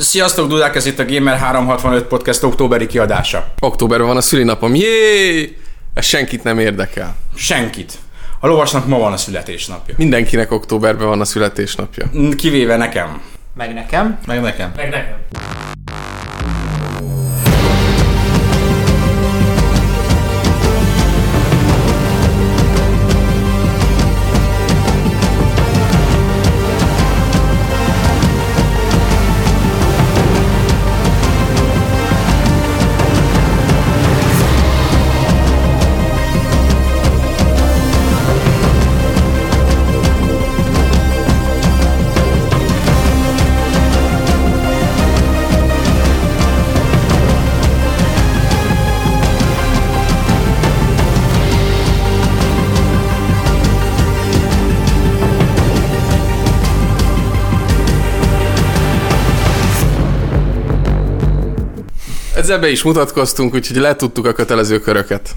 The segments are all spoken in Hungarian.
Sziasztok, Dudák, ez itt a Gamer 365 Podcast októberi kiadása. Októberben van a szülinapom. Jé! Ez senkit nem érdekel. Senkit. A lovasnak ma van a születésnapja. Mindenkinek októberben van a születésnapja. Kivéve nekem. Meg nekem. Meg nekem. Meg nekem. Ezzel be is mutatkoztunk, úgyhogy letudtuk a kötelező köröket.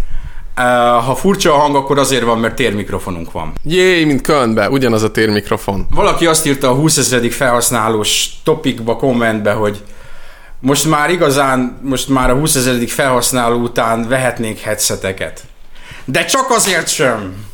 Ha furcsa a hang, akkor azért van, mert térmikrofonunk van. Jé, mint Kölnbe, ugyanaz a térmikrofon. Valaki azt írta a 20 ezredik felhasználós topikba, kommentbe, hogy most már igazán, most már a 20 ezredik felhasználó után vehetnénk headseteket. De csak azért sem.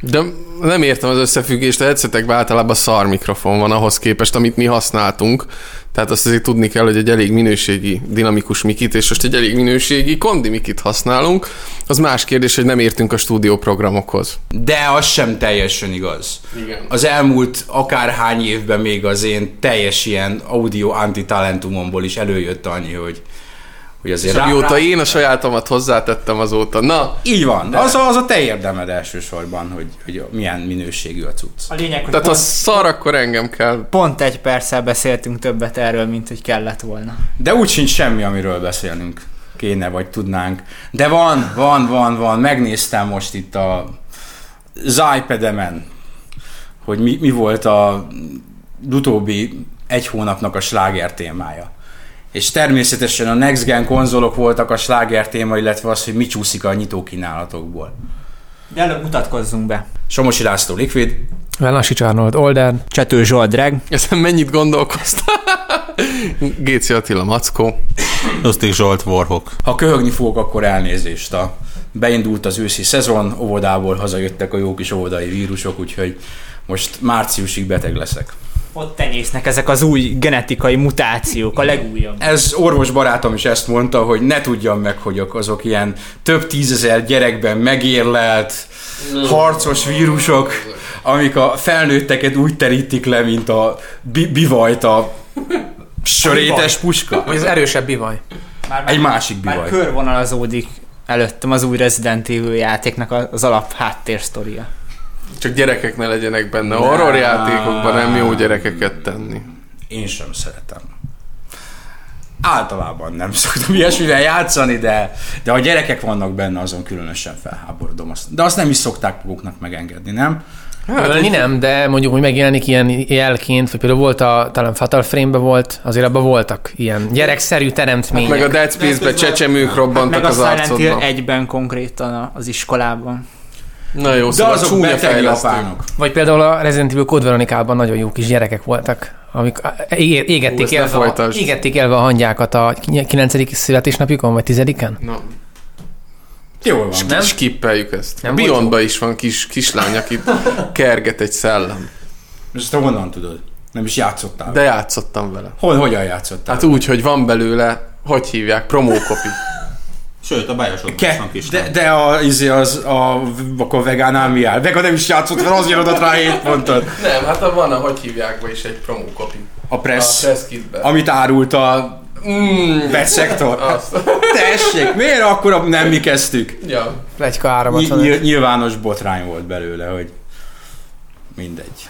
De nem értem az összefüggést, a headsetekben általában szar mikrofon van ahhoz képest, amit mi használtunk. Tehát azt azért tudni kell, hogy egy elég minőségi dinamikus mikit, és most egy elég minőségi kondi mikit használunk. Az más kérdés, hogy nem értünk a stúdióprogramokhoz. De az sem teljesen igaz. Igen. Az elmúlt akárhány évben még az én teljes ilyen audio antitalentumomból is előjött annyi, hogy, hogy azért És amióta én a sajátomat hozzátettem azóta. Na, Így van, az a, az a te érdemed elsősorban, hogy, hogy milyen minőségű a cucc. A lényeg, hogy tehát pont, szar, akkor engem kell. pont egy perccel beszéltünk többet erről, mint hogy kellett volna. De úgy sincs semmi, amiről beszélnünk kéne, vagy tudnánk. De van, van, van, van. Megnéztem most itt a az iPad-emen, hogy mi, mi volt a utóbbi egy hónapnak a sláger témája. És természetesen a Next Gen konzolok voltak a sláger téma, illetve az, hogy mi csúszik a nyitókínálatokból. De előbb mutatkozzunk be. Somosi László Liquid, Velasics Arnold Older. Csető Zsolt Drag. Ezen mennyit gondolkoztál? Géci Attila Mackó. Lustig Zsolt Warhawk. Ha köhögni fogok, akkor elnézést. A beindult az őszi szezon, óvodából hazajöttek a jó kis óvodai vírusok, úgyhogy most márciusig beteg leszek. Ott tenyésznek ezek az új genetikai mutációk, a legújabb. Ez orvos barátom is ezt mondta, hogy ne tudjam meg, hogy azok ilyen több tízezer gyerekben megérlelt, harcos vírusok, amik a felnőtteket úgy terítik le, mint a bi- bivajt a sörétes puska. Vagy az erősebb bivaj. Már, Egy másik Már bivaj. körvonalazódik előttem az új Resident Evil játéknak az alap háttérsztoria. Csak gyerekek ne legyenek benne. Horror játékokban nem jó gyerekeket tenni. Én sem szeretem. Általában nem szoktam ilyesmivel játszani, de, de ha gyerekek vannak benne, azon különösen felháborodom. Azt. De azt nem is szokták maguknak megengedni, nem? Hát, Ölni nem, de mondjuk, hogy megjelenik ilyen jelként, vagy például volt a, talán Fatal frame volt, azért abban voltak ilyen gyerekszerű teremtmények. Meg a Dead Space-be csecsemők robbantak Meg a az Silent Hill arcodba. egyben konkrétan a- az iskolában. Na jó, De szóval azok csúnya beteg fejlesztő. japánok. Vagy például a Resident Evil Code Veronicában nagyon jó kis gyerekek voltak, amik Hú, égették, ezt ne élve, a, égették élve a hangyákat a 9. születésnapjukon, vagy 10-en? Na, Jól van. Nem? skippeljük ezt. Nem Beyondba is van kis kislány, akit kerget egy szellem. Ezt te honnan tudod? Nem is játszottál. De játszottam vele. Hol, hogyan játszottál? Hát úgy, hogy van belőle, hogy hívják, promókopi. Sőt, a bajosodban is Ke, van kis de, de a, izé az, a, akkor vegánál mi áll? Vega nem is játszott, mert azért adott rá 7 pontot. Nem, hát a van a hogy hívják be is egy promókopi. A press, A press kitbe. amit árult a Mm, betszektor. azt. Tessék, miért akkor nem mi kezdtük? Ja. Plegyka Ny- áramatlan. nyil- nyilvános botrány volt belőle, hogy mindegy.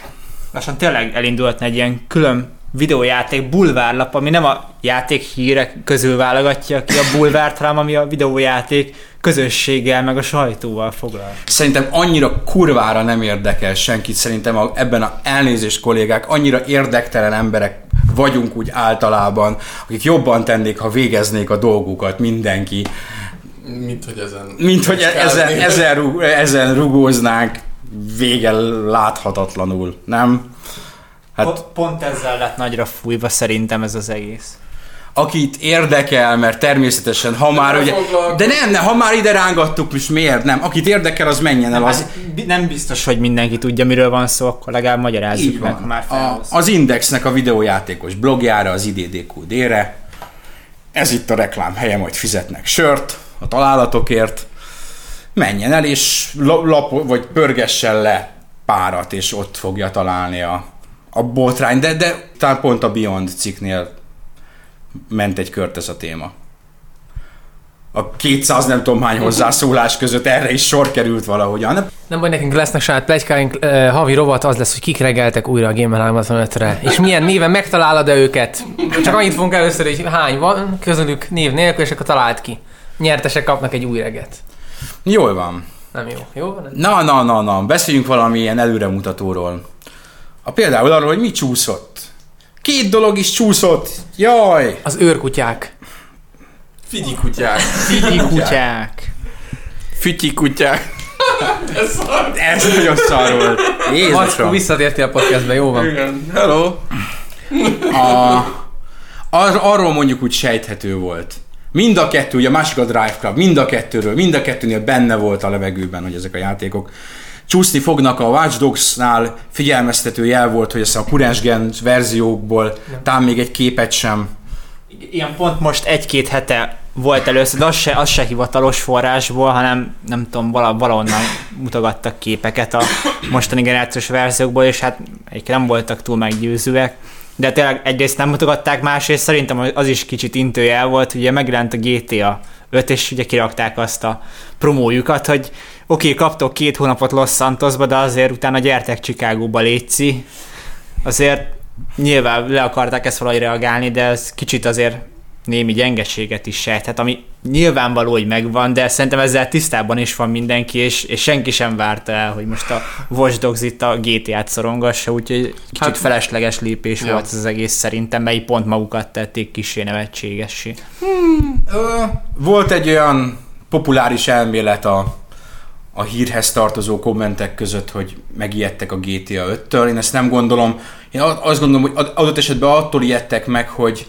Lassan tényleg elindulhatna egy ilyen külön videójáték bulvárlap, ami nem a játék hírek közül válogatja ki a bulvárt, hanem ami a videójáték közösséggel, meg a sajtóval foglal. Szerintem annyira kurvára nem érdekel senkit, szerintem a, ebben a elnézést kollégák, annyira érdektelen emberek vagyunk úgy általában, akik jobban tennék, ha végeznék a dolgukat mindenki, Mint hogy ezen... mint hogy ezen, ezen, rug- ezen rugóznánk vége láthatatlanul, nem? Hát Hát pont ezzel lett nagyra fújva szerintem ez az egész. akit érdekel, mert természetesen, ha már ugye... De nem, nem, ha már ide rángattuk, most miért nem? Akit érdekel, az menjen el. Az, Nem biztos, hogy mindenki tudja, miről van szó, akkor legalább magyarázzuk így meg, van. ha már A, az Indexnek a videójátékos blogjára, az IDDQD-re. Ez itt a reklám helye, majd fizetnek sört a találatokért. Menjen el, és la- lap, vagy pörgessen le párat, és ott fogja találni a, a botrány. De, de talán pont a Beyond cikknél ment egy kört ez a téma. A 200 nem tudom hány hozzászólás között erre is sor került valahogyan. Nem baj, nekünk lesznek saját plegykáink, uh, havi rovat az lesz, hogy kik regeltek újra a Gamer 365-re, és milyen néven megtalálod-e őket. Csak annyit fogunk először, hogy hány van közülük név nélkül, és akkor talált ki. Nyertesek kapnak egy új reget. Jól van. Nem jó. Jó van? Na, na, na, na, beszéljünk valami ilyen előremutatóról. A például arról, hogy mi csúszott. Két dolog is csúszott. Jaj! Az őrkutyák. Figyi kutyák. Figyi kutyák. Fütyi kutyák. Ez szar. Ez nagyon szar volt. Jézusom. visszatértél a podcastbe, jó van. Igen. Hello. A, ar, arról mondjuk úgy sejthető volt. Mind a kettő, ugye a másik a Drive Club, mind a kettőről, mind a kettőnél benne volt a levegőben, hogy ezek a játékok csúszni fognak. A Watch Dogs-nál figyelmeztető jel volt, hogy ezt a Current Gen verziókból talán még egy képet sem Ilyen pont most egy-két hete volt először, de az se, az se hivatalos forrásból, hanem nem tudom, vala, valahonnan mutogattak képeket a mostani generációs verziókból, és hát egyébként nem voltak túl meggyőzőek. De tényleg egyrészt nem mutogatták, másrészt szerintem az is kicsit intőjel volt, ugye megjelent a GTA 5, és ugye kirakták azt a promójukat, hogy oké, okay, kaptok két hónapot Los Santosba, de azért utána gyertek Chicagóba létszi. Azért nyilván le akarták ezt valahogy reagálni, de ez kicsit azért némi gyengeséget is sejthet, ami nyilvánvaló, hogy megvan, de szerintem ezzel tisztában is van mindenki, és, és senki sem várta el, hogy most a Watch Dogs itt a GTA-t szorongassa, úgyhogy kicsit Hát- felesleges lépés Ja. volt ez az egész szerintem, mely pont magukat tették kisé nevetségessé. Ö, volt egy olyan populáris elmélet a, a hírhez tartozó kommentek között, hogy megijedtek a GTA 5-től. Én ezt nem gondolom. Én azt gondolom, hogy ad- adott esetben attól ijedtek meg, hogy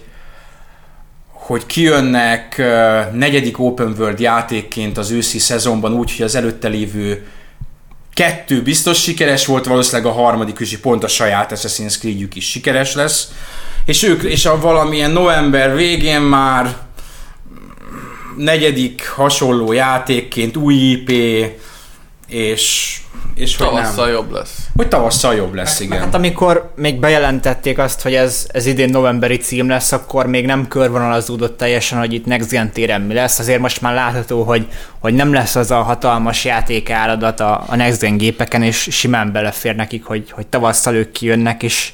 hogy kijönnek negyedik open world játékként az őszi szezonban úgy, hogy az előtte lévő kettő biztos sikeres volt, valószínűleg a harmadik is pont a saját Assassin's Creed-jük is sikeres lesz. És ők, és a valamilyen november végén már negyedik hasonló játékként új IP, és, és hogy Tavasszal nem. jobb lesz. Hogy tavasszal jobb lesz, igen. Hát amikor még bejelentették azt, hogy ez, ez idén novemberi cím lesz, akkor még nem körvonalazódott teljesen, hogy itt Next Gen téren mi lesz. Azért most már látható, hogy, hogy nem lesz az a hatalmas játékáradat a, a Next Gen gépeken, és simán belefér nekik, hogy, hogy tavasszal ők kijönnek, és,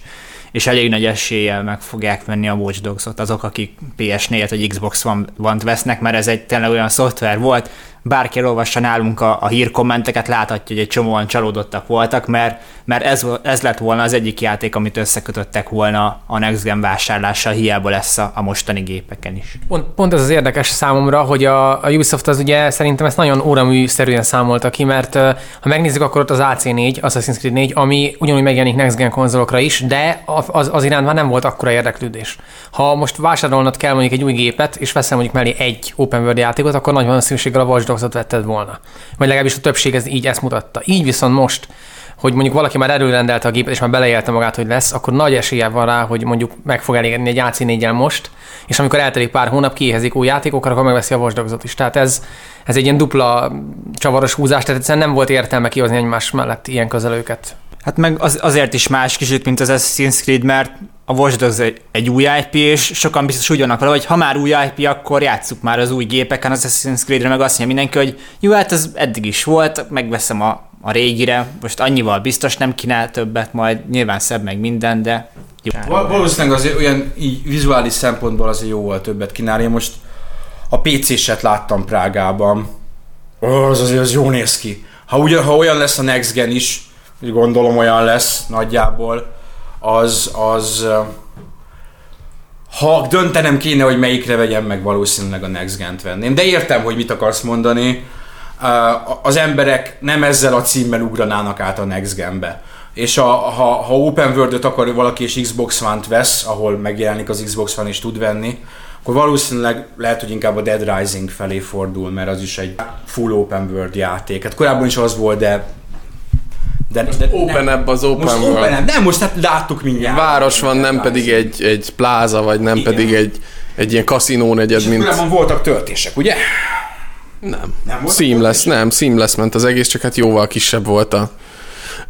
és elég nagy eséllyel meg fogják venni a Watch Dogs-ot azok, akik PS4-et vagy Xbox One-t vesznek, mert ez egy tényleg olyan szoftver volt, bárki olvassa nálunk a, a hírkommenteket, láthatja, hogy egy csomóan csalódottak voltak, mert, mert ez, ez lett volna az egyik játék, amit összekötöttek volna a Next Gen vásárlással, hiába lesz a, a mostani gépeken is. Pont, pont ez az érdekes számomra, hogy a, a Ubisoft az ugye szerintem ezt nagyon óraműszerűen számolta ki, mert ha megnézzük, akkor ott az AC4, Assassin's Creed 4, ami ugyanúgy megjelenik Next Gen konzolokra is, de az, az iránt már nem volt akkora érdeklődés. Ha most vásárolnod kell mondjuk egy új gépet, és veszel mondjuk mellé egy open world játékot, akkor nagy valószínűséggel a Watch Dogs-ot vetted volna. Vagy legalábbis a többség ez így ezt mutatta. Így viszont most hogy mondjuk valaki már előrendelte a gépet, és már beleélte magát, hogy lesz, akkor nagy esélye van rá, hogy mondjuk meg fog elégedni egy ac 4 most, és amikor eltelik pár hónap, kiéhezik új játékokkal, akkor megveszi a Dogs-ot is. Tehát ez, ez egy ilyen dupla csavaros húzás, tehát egyszerűen nem volt értelme kihozni egymás mellett ilyen közelőket. Hát meg az, azért is más kicsit, mint az Assassin's Creed, mert a Watch Dogs egy, egy új IP, és sokan biztos úgy vannak vele, hogy ha már új IP, akkor játsszuk már az új gépeken, az Assassin's Creed-re meg azt mondja mindenki, hogy jó, hát ez eddig is volt, megveszem a, a régire, most annyival biztos nem kínál többet, majd nyilván szebb meg minden, de jó. Val- Valószínűleg azért olyan így vizuális szempontból azért jó volt többet kínálni. Én most a PC-set láttam Prágában. Ó, az azért az jó néz ki. Ha, ugyan, ha olyan lesz a Next Gen is, gondolom olyan lesz nagyjából, az, az ha döntenem kéne, hogy melyikre vegyem meg, valószínűleg a Next Gen-t venném. De értem, hogy mit akarsz mondani. Az emberek nem ezzel a címmel ugranának át a Next Gen-be. és a, ha, ha open world akar valaki és Xbox One-t vesz, ahol megjelenik az Xbox One és tud venni, akkor valószínűleg lehet, hogy inkább a Dead Rising felé fordul, mert az is egy full open world játék. Hát korábban is az volt, de... de, de Open ebb az open most world. open nem, most hát láttuk mindjárt. Város van, nem pedig egy, egy pláza, vagy nem Igen. pedig egy, egy ilyen kaszinó negyed, És mint... korábban voltak töltések, ugye? Nem. Nem Seamless, nem, seamless ment az egész, csak hát jóval kisebb volt a...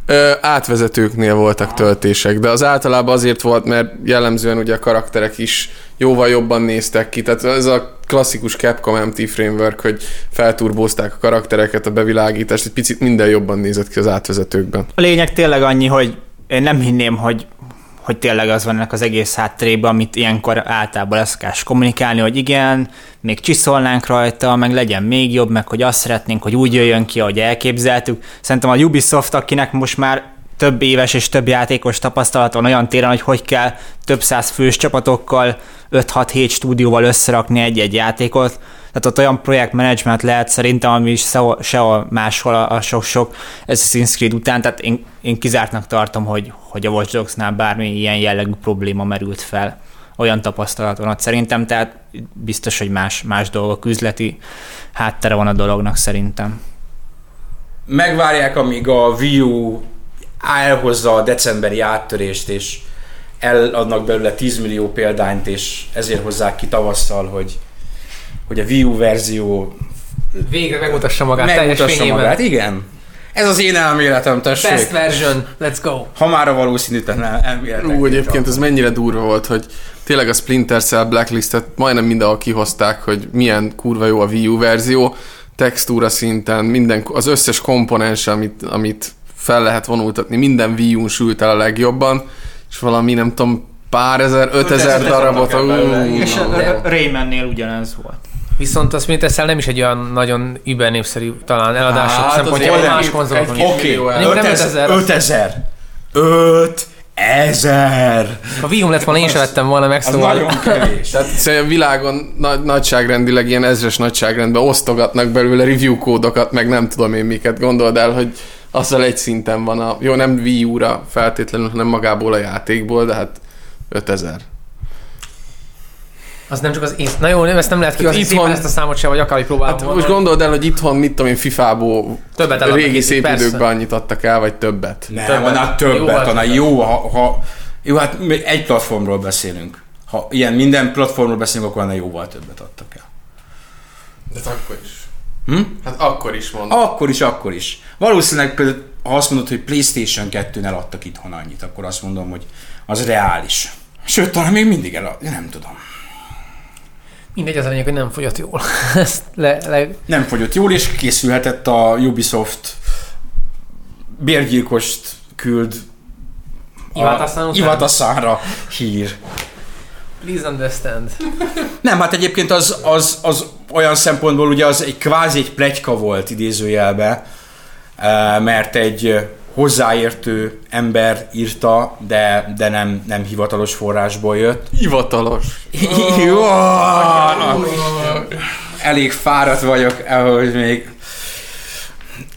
Ö, átvezetőknél voltak töltések, de az általában azért volt, mert jellemzően ugye a karakterek is jóval jobban néztek ki, tehát ez a klasszikus Capcom MT framework, hogy felturbózták a karaktereket, a bevilágítást, egy picit minden jobban nézett ki az átvezetőkben. A lényeg tényleg annyi, hogy én nem hinném, hogy hogy tényleg az van ennek az egész hátterében, amit ilyenkor általában lesz kell kommunikálni, hogy igen, még csiszolnánk rajta, meg legyen még jobb, meg hogy azt szeretnénk, hogy úgy jöjjön ki, ahogy elképzeltük. Szerintem a Ubisoft, akinek most már több éves és több játékos tapasztalat van olyan téren, hogy hogy kell több száz fős csapatokkal 5-6-7 stúdióval összerakni egy-egy játékot. Tehát ott olyan projektmenedzsment lehet szerintem, ami is sehol, sehol máshol a, sok-sok Assassin's Creed után, tehát én, én kizártnak tartom, hogy, hogy a Watch Dogs-nál bármi ilyen jellegű probléma merült fel. Olyan tapasztalat van ott szerintem, tehát biztos, hogy más, más dolgok, üzleti háttere van a dolognak szerintem. megvárják, amíg a Wii U elhozza a decemberi áttörést, és eladnak belőle 10 millió példányt, és ezért hozzák ki tavasszal, hogy, hogy a Wii U verzió Végre megmutassa magát teljes megmutassa fényében. magát. Igen. Ez az én elméletem, tessék. Best version, let's go. Ha már a valószínűtlen elméletek. Ú, egyébként ez mennyire durva volt, hogy tényleg a Splinter Cell Blacklistet majdnem mindenhol kihozták, hogy milyen kurva jó a Wii U verzió, textúra szinten, minden, az összes komponens, amit, amit fel lehet vonultatni, minden Wii U-n sült el a legjobban, és valami nem tudom, pár ezer, ötezer darabot. és Raymannél ugyanez volt. Viszont a Splinter Cell nem is egy olyan nagyon über népszerű talán eladások Hát, szempontjából más konzolokon. Oké, millió okay. el. Nem 5000. 5000. 5000. 5000. Ha Wii lett volna, én sem vettem volna meg, Az szóval... nagyon kevés. Tehát szerintem a világon nagy, nagyságrendileg ilyen ezres nagyságrendben osztogatnak belőle review kódokat, meg nem tudom én miket. Gondold el, hogy azzal egy szinten van a... Jó, nem Wii U-ra feltétlenül, hanem magából a játékból, de hát 5000. Az nem csak az ész... Na jó, nem, ezt nem lehet kihozni Itthon- szépen ezt a számot sem, vagy akárhogy próbálom Hát volna. most gondold el, hogy itthon, mit tudom én, FIFA-ból Többet régi szép persze. időkben annyit adtak el, vagy többet. Nem, Többet. annál többet, Jóval annál többet. jó, ha, ha, jó, hát mi egy platformról beszélünk. Ha ilyen minden platformról beszélünk, akkor annál jóval többet adtak el. De akkor is. Hm? Hát akkor is mondom. Akkor is, akkor is. Valószínűleg például, ha azt mondod, hogy Playstation 2-nél adtak itthon annyit, akkor azt mondom, hogy az reális. Sőt, talán még mindig el, nem tudom. Mindegy, az a lényeg, hogy nem fogyott jól. Ezt le, le... Nem fogyott jól, és készülhetett a Ubisoft bérgyilkost küld? Iwata-sanra hír. Please understand. Nem, hát egyébként az, az, az olyan szempontból ugye az egy kvázi egy plegyka volt idézőjelbe, eh, mert egy hozzáértő ember írta, de, de nem, nem hivatalos forrásból jött. Hivatalos. Elég fáradt vagyok, ahogy még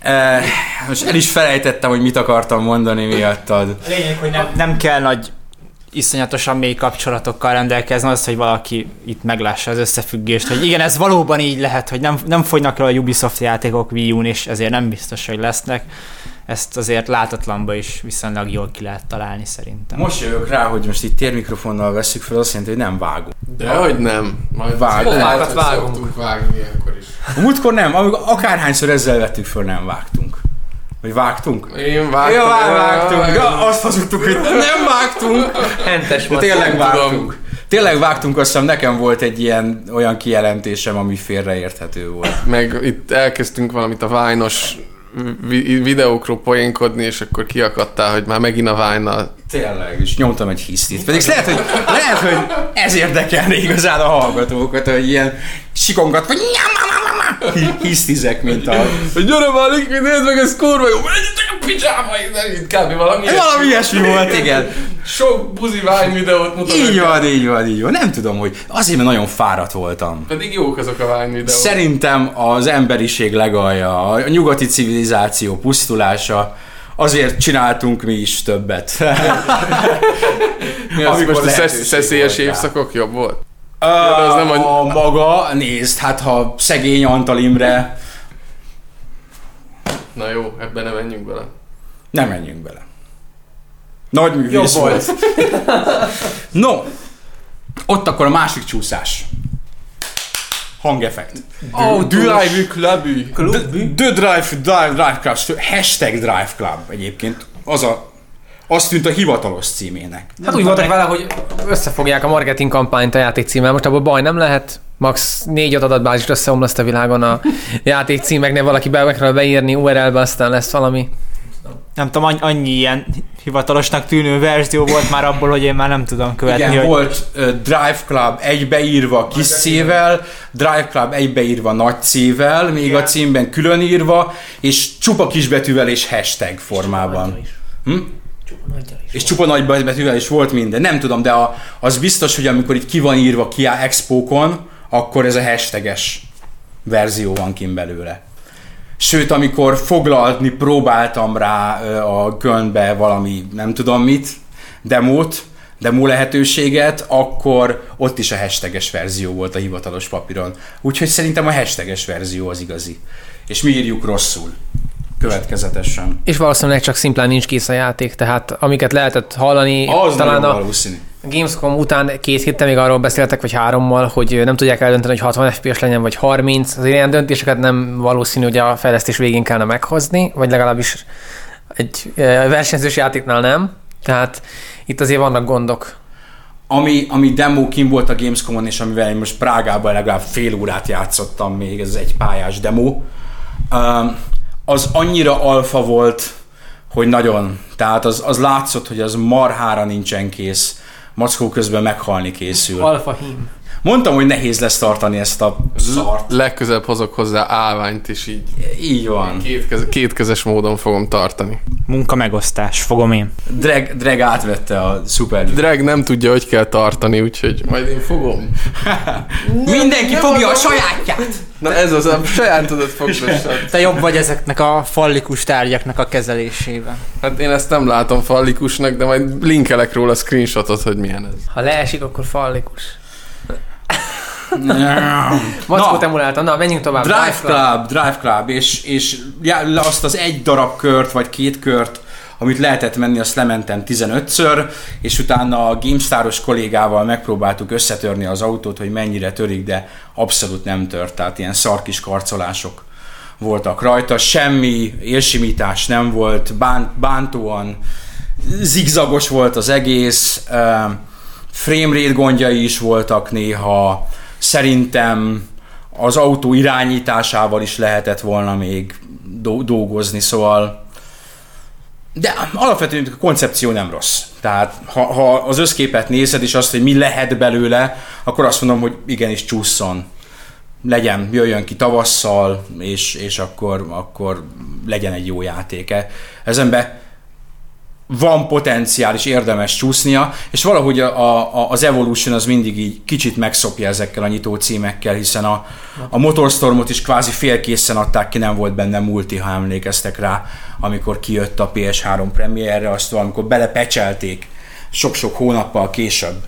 Eh, most el is felejtettem, hogy mit akartam mondani miattad. Lényeg, hogy nem, nem kell nagy iszonyatosan mély kapcsolatokkal rendelkezni, az, hogy valaki itt meglássa az összefüggést, hogy igen, ez valóban így lehet, hogy nem, nem fogynak el a Ubisoft játékok Wii U-n, és ezért nem biztos, hogy lesznek. Ezt azért látatlanba is viszonylag jól ki lehet találni szerintem. Most jövök rá, hogy most itt térmikrofonnal veszük fel, azt jelenti, hogy nem vágunk. Dehogy nem. Majd Vág- lehet, vágat hogy vágunk. szoktunk vágni ilyenkor is. A múltkor nem, amikor akárhányszor ezzel vettük föl, nem vágtunk. Vagy vágtunk? Én vágtam. Ja, vágtunk. Ja, azt hazudtuk, hogy nem vágtunk. Hentes De volt. tényleg nem vágtunk. tudom. Tényleg vágtunk, azt hiszem nekem volt egy ilyen olyan kijelentésem, ami félreérthető volt. Meg itt elkezdtünk valamit a vájnos vi- videókról poénkodni, és akkor kiakadtál, hogy már megint a vájnal. Tényleg, és nyomtam egy hisztit. Pedig lehet, hogy, lehet, hogy ez érdekelne igazán a hallgatókat, hogy ilyen sikongat, vagy hisztizek, mint a... Hogy gyere már, Liquid, nézd meg, ez kurva jó, menjetek a picsába, itt kb. valami Valami ilyesmi volt, igen. Sok buzi vány videót mutatok. Így van, így van, így van. Nem tudom, hogy azért, mert nagyon fáradt voltam. Pedig jók azok a vány videók. Szerintem az emberiség legalja, a nyugati civilizáció pusztulása, azért csináltunk mi is többet. Mi az, Amikor most a szeszélyes évszakok jobb volt? Ö, az nem a a- maga, nézd, hát ha szegény Antal Imre, Na jó, ebben nem menjünk bele. nem menjünk bele. Nagy művész Jobb volt. No, ott akkor a másik csúszás. Hangeffekt. Oh, Drive Club. The Drive, Drive, Drive Club, hashtag Drive Club egyébként. Az a, azt tűnt a hivatalos címének. Hát úgy voltak vele, hogy összefogják a marketing kampányt a játék címmel. Most abból baj nem lehet. Max négy-öt adatbázist összeomlaszt a világon a játék címeknél, valaki be megpróbál beírni URL-be, aztán lesz valami. Nem tudom, annyi, ilyen hivatalosnak tűnő verzió volt már abból, hogy én már nem tudom követni, Igen, hogy volt uh, Drive Club egybeírva kis C-vel, Drive Club egybeírva nagy C-vel, még a címben külön írva, és csupa kisbetűvel és hashtag formában. Hm? És csupa nagy betűvel is volt minden. Nem tudom, de a, az biztos, hogy amikor itt ki van írva ki a expókon, akkor ez a hashtages verzió van kint belőle. Sőt, amikor foglalni próbáltam rá a Kölnbe valami, nem tudom mit, demót, demo lehetőséget, akkor ott is a hashtages verzió volt a hivatalos papíron. Úgyhogy szerintem a hashtages verzió az igazi. És mi írjuk rosszul. Következetesen. És valószínűleg csak szimplán nincs kész a játék, tehát amiket lehetett hallani, Az talán a valószínű. Gamescom után két héttel még arról beszéltek, vagy hárommal, hogy nem tudják eldönteni, hogy 60 FPS legyen, vagy 30. Az ilyen döntéseket nem valószínű, hogy a fejlesztés végén kellene meghozni, vagy legalábbis egy eh, versenyzős játéknál nem. Tehát itt azért vannak gondok. Ami, ami demo kim volt a Gamescom-on, és amivel én most Prágában legalább fél órát játszottam még, ez egy pályás demo, um, az annyira alfa volt, hogy nagyon. Tehát az, az látszott, hogy az marhára nincsen kész. Mackó közben meghalni készül. Alfa hím. Mondtam, hogy nehéz lesz tartani ezt a szart. Legközelebb hozok hozzá állványt, és így Így van. kétkeze, kétkezes módon fogom tartani. munka megosztás, fogom én. Drag, drag átvette a Super Drag nem tudja, hogy kell tartani, úgyhogy majd én fogom. Mindenki fogja a sajátját! Na ez az, a sajátodat fogdossad. Te jobb vagy ezeknek a fallikus tárgyaknak a kezelésében. Hát én ezt nem látom fallikusnak, de majd linkelek róla screenshotot, hogy milyen ez. Ha leesik, akkor fallikus. Mackót emuláltam. Na, menjünk tovább. Drive Club, Drive Club, és, és azt az egy darab kört, vagy két kört, amit lehetett menni, azt lementem 15-ször, és utána a GameStar-os kollégával megpróbáltuk összetörni az autót, hogy mennyire törik, de abszolút nem tört, tehát ilyen szarkis karcolások voltak rajta, semmi élsimítás nem volt, bán, bántóan zigzagos volt az egész, frame rate gondjai is voltak néha, szerintem az autó irányításával is lehetett volna még do- dolgozni, szóval de alapvetően a koncepció nem rossz. Tehát ha, ha az összképet nézed, és azt, hogy mi lehet belőle, akkor azt mondom, hogy igenis csúszson. Legyen, jöjjön ki tavasszal, és, és akkor, akkor legyen egy jó játéke. Ezenbe van potenciál, és érdemes csúsznia, és valahogy a, a, az Evolution az mindig így kicsit megszopja ezekkel a nyitó címekkel, hiszen a, a Motorstormot is kvázi félkészen adták ki, nem volt benne multi, ha emlékeztek rá, amikor kijött a PS3 premierre, azt valamikor belepecselték sok-sok hónappal később.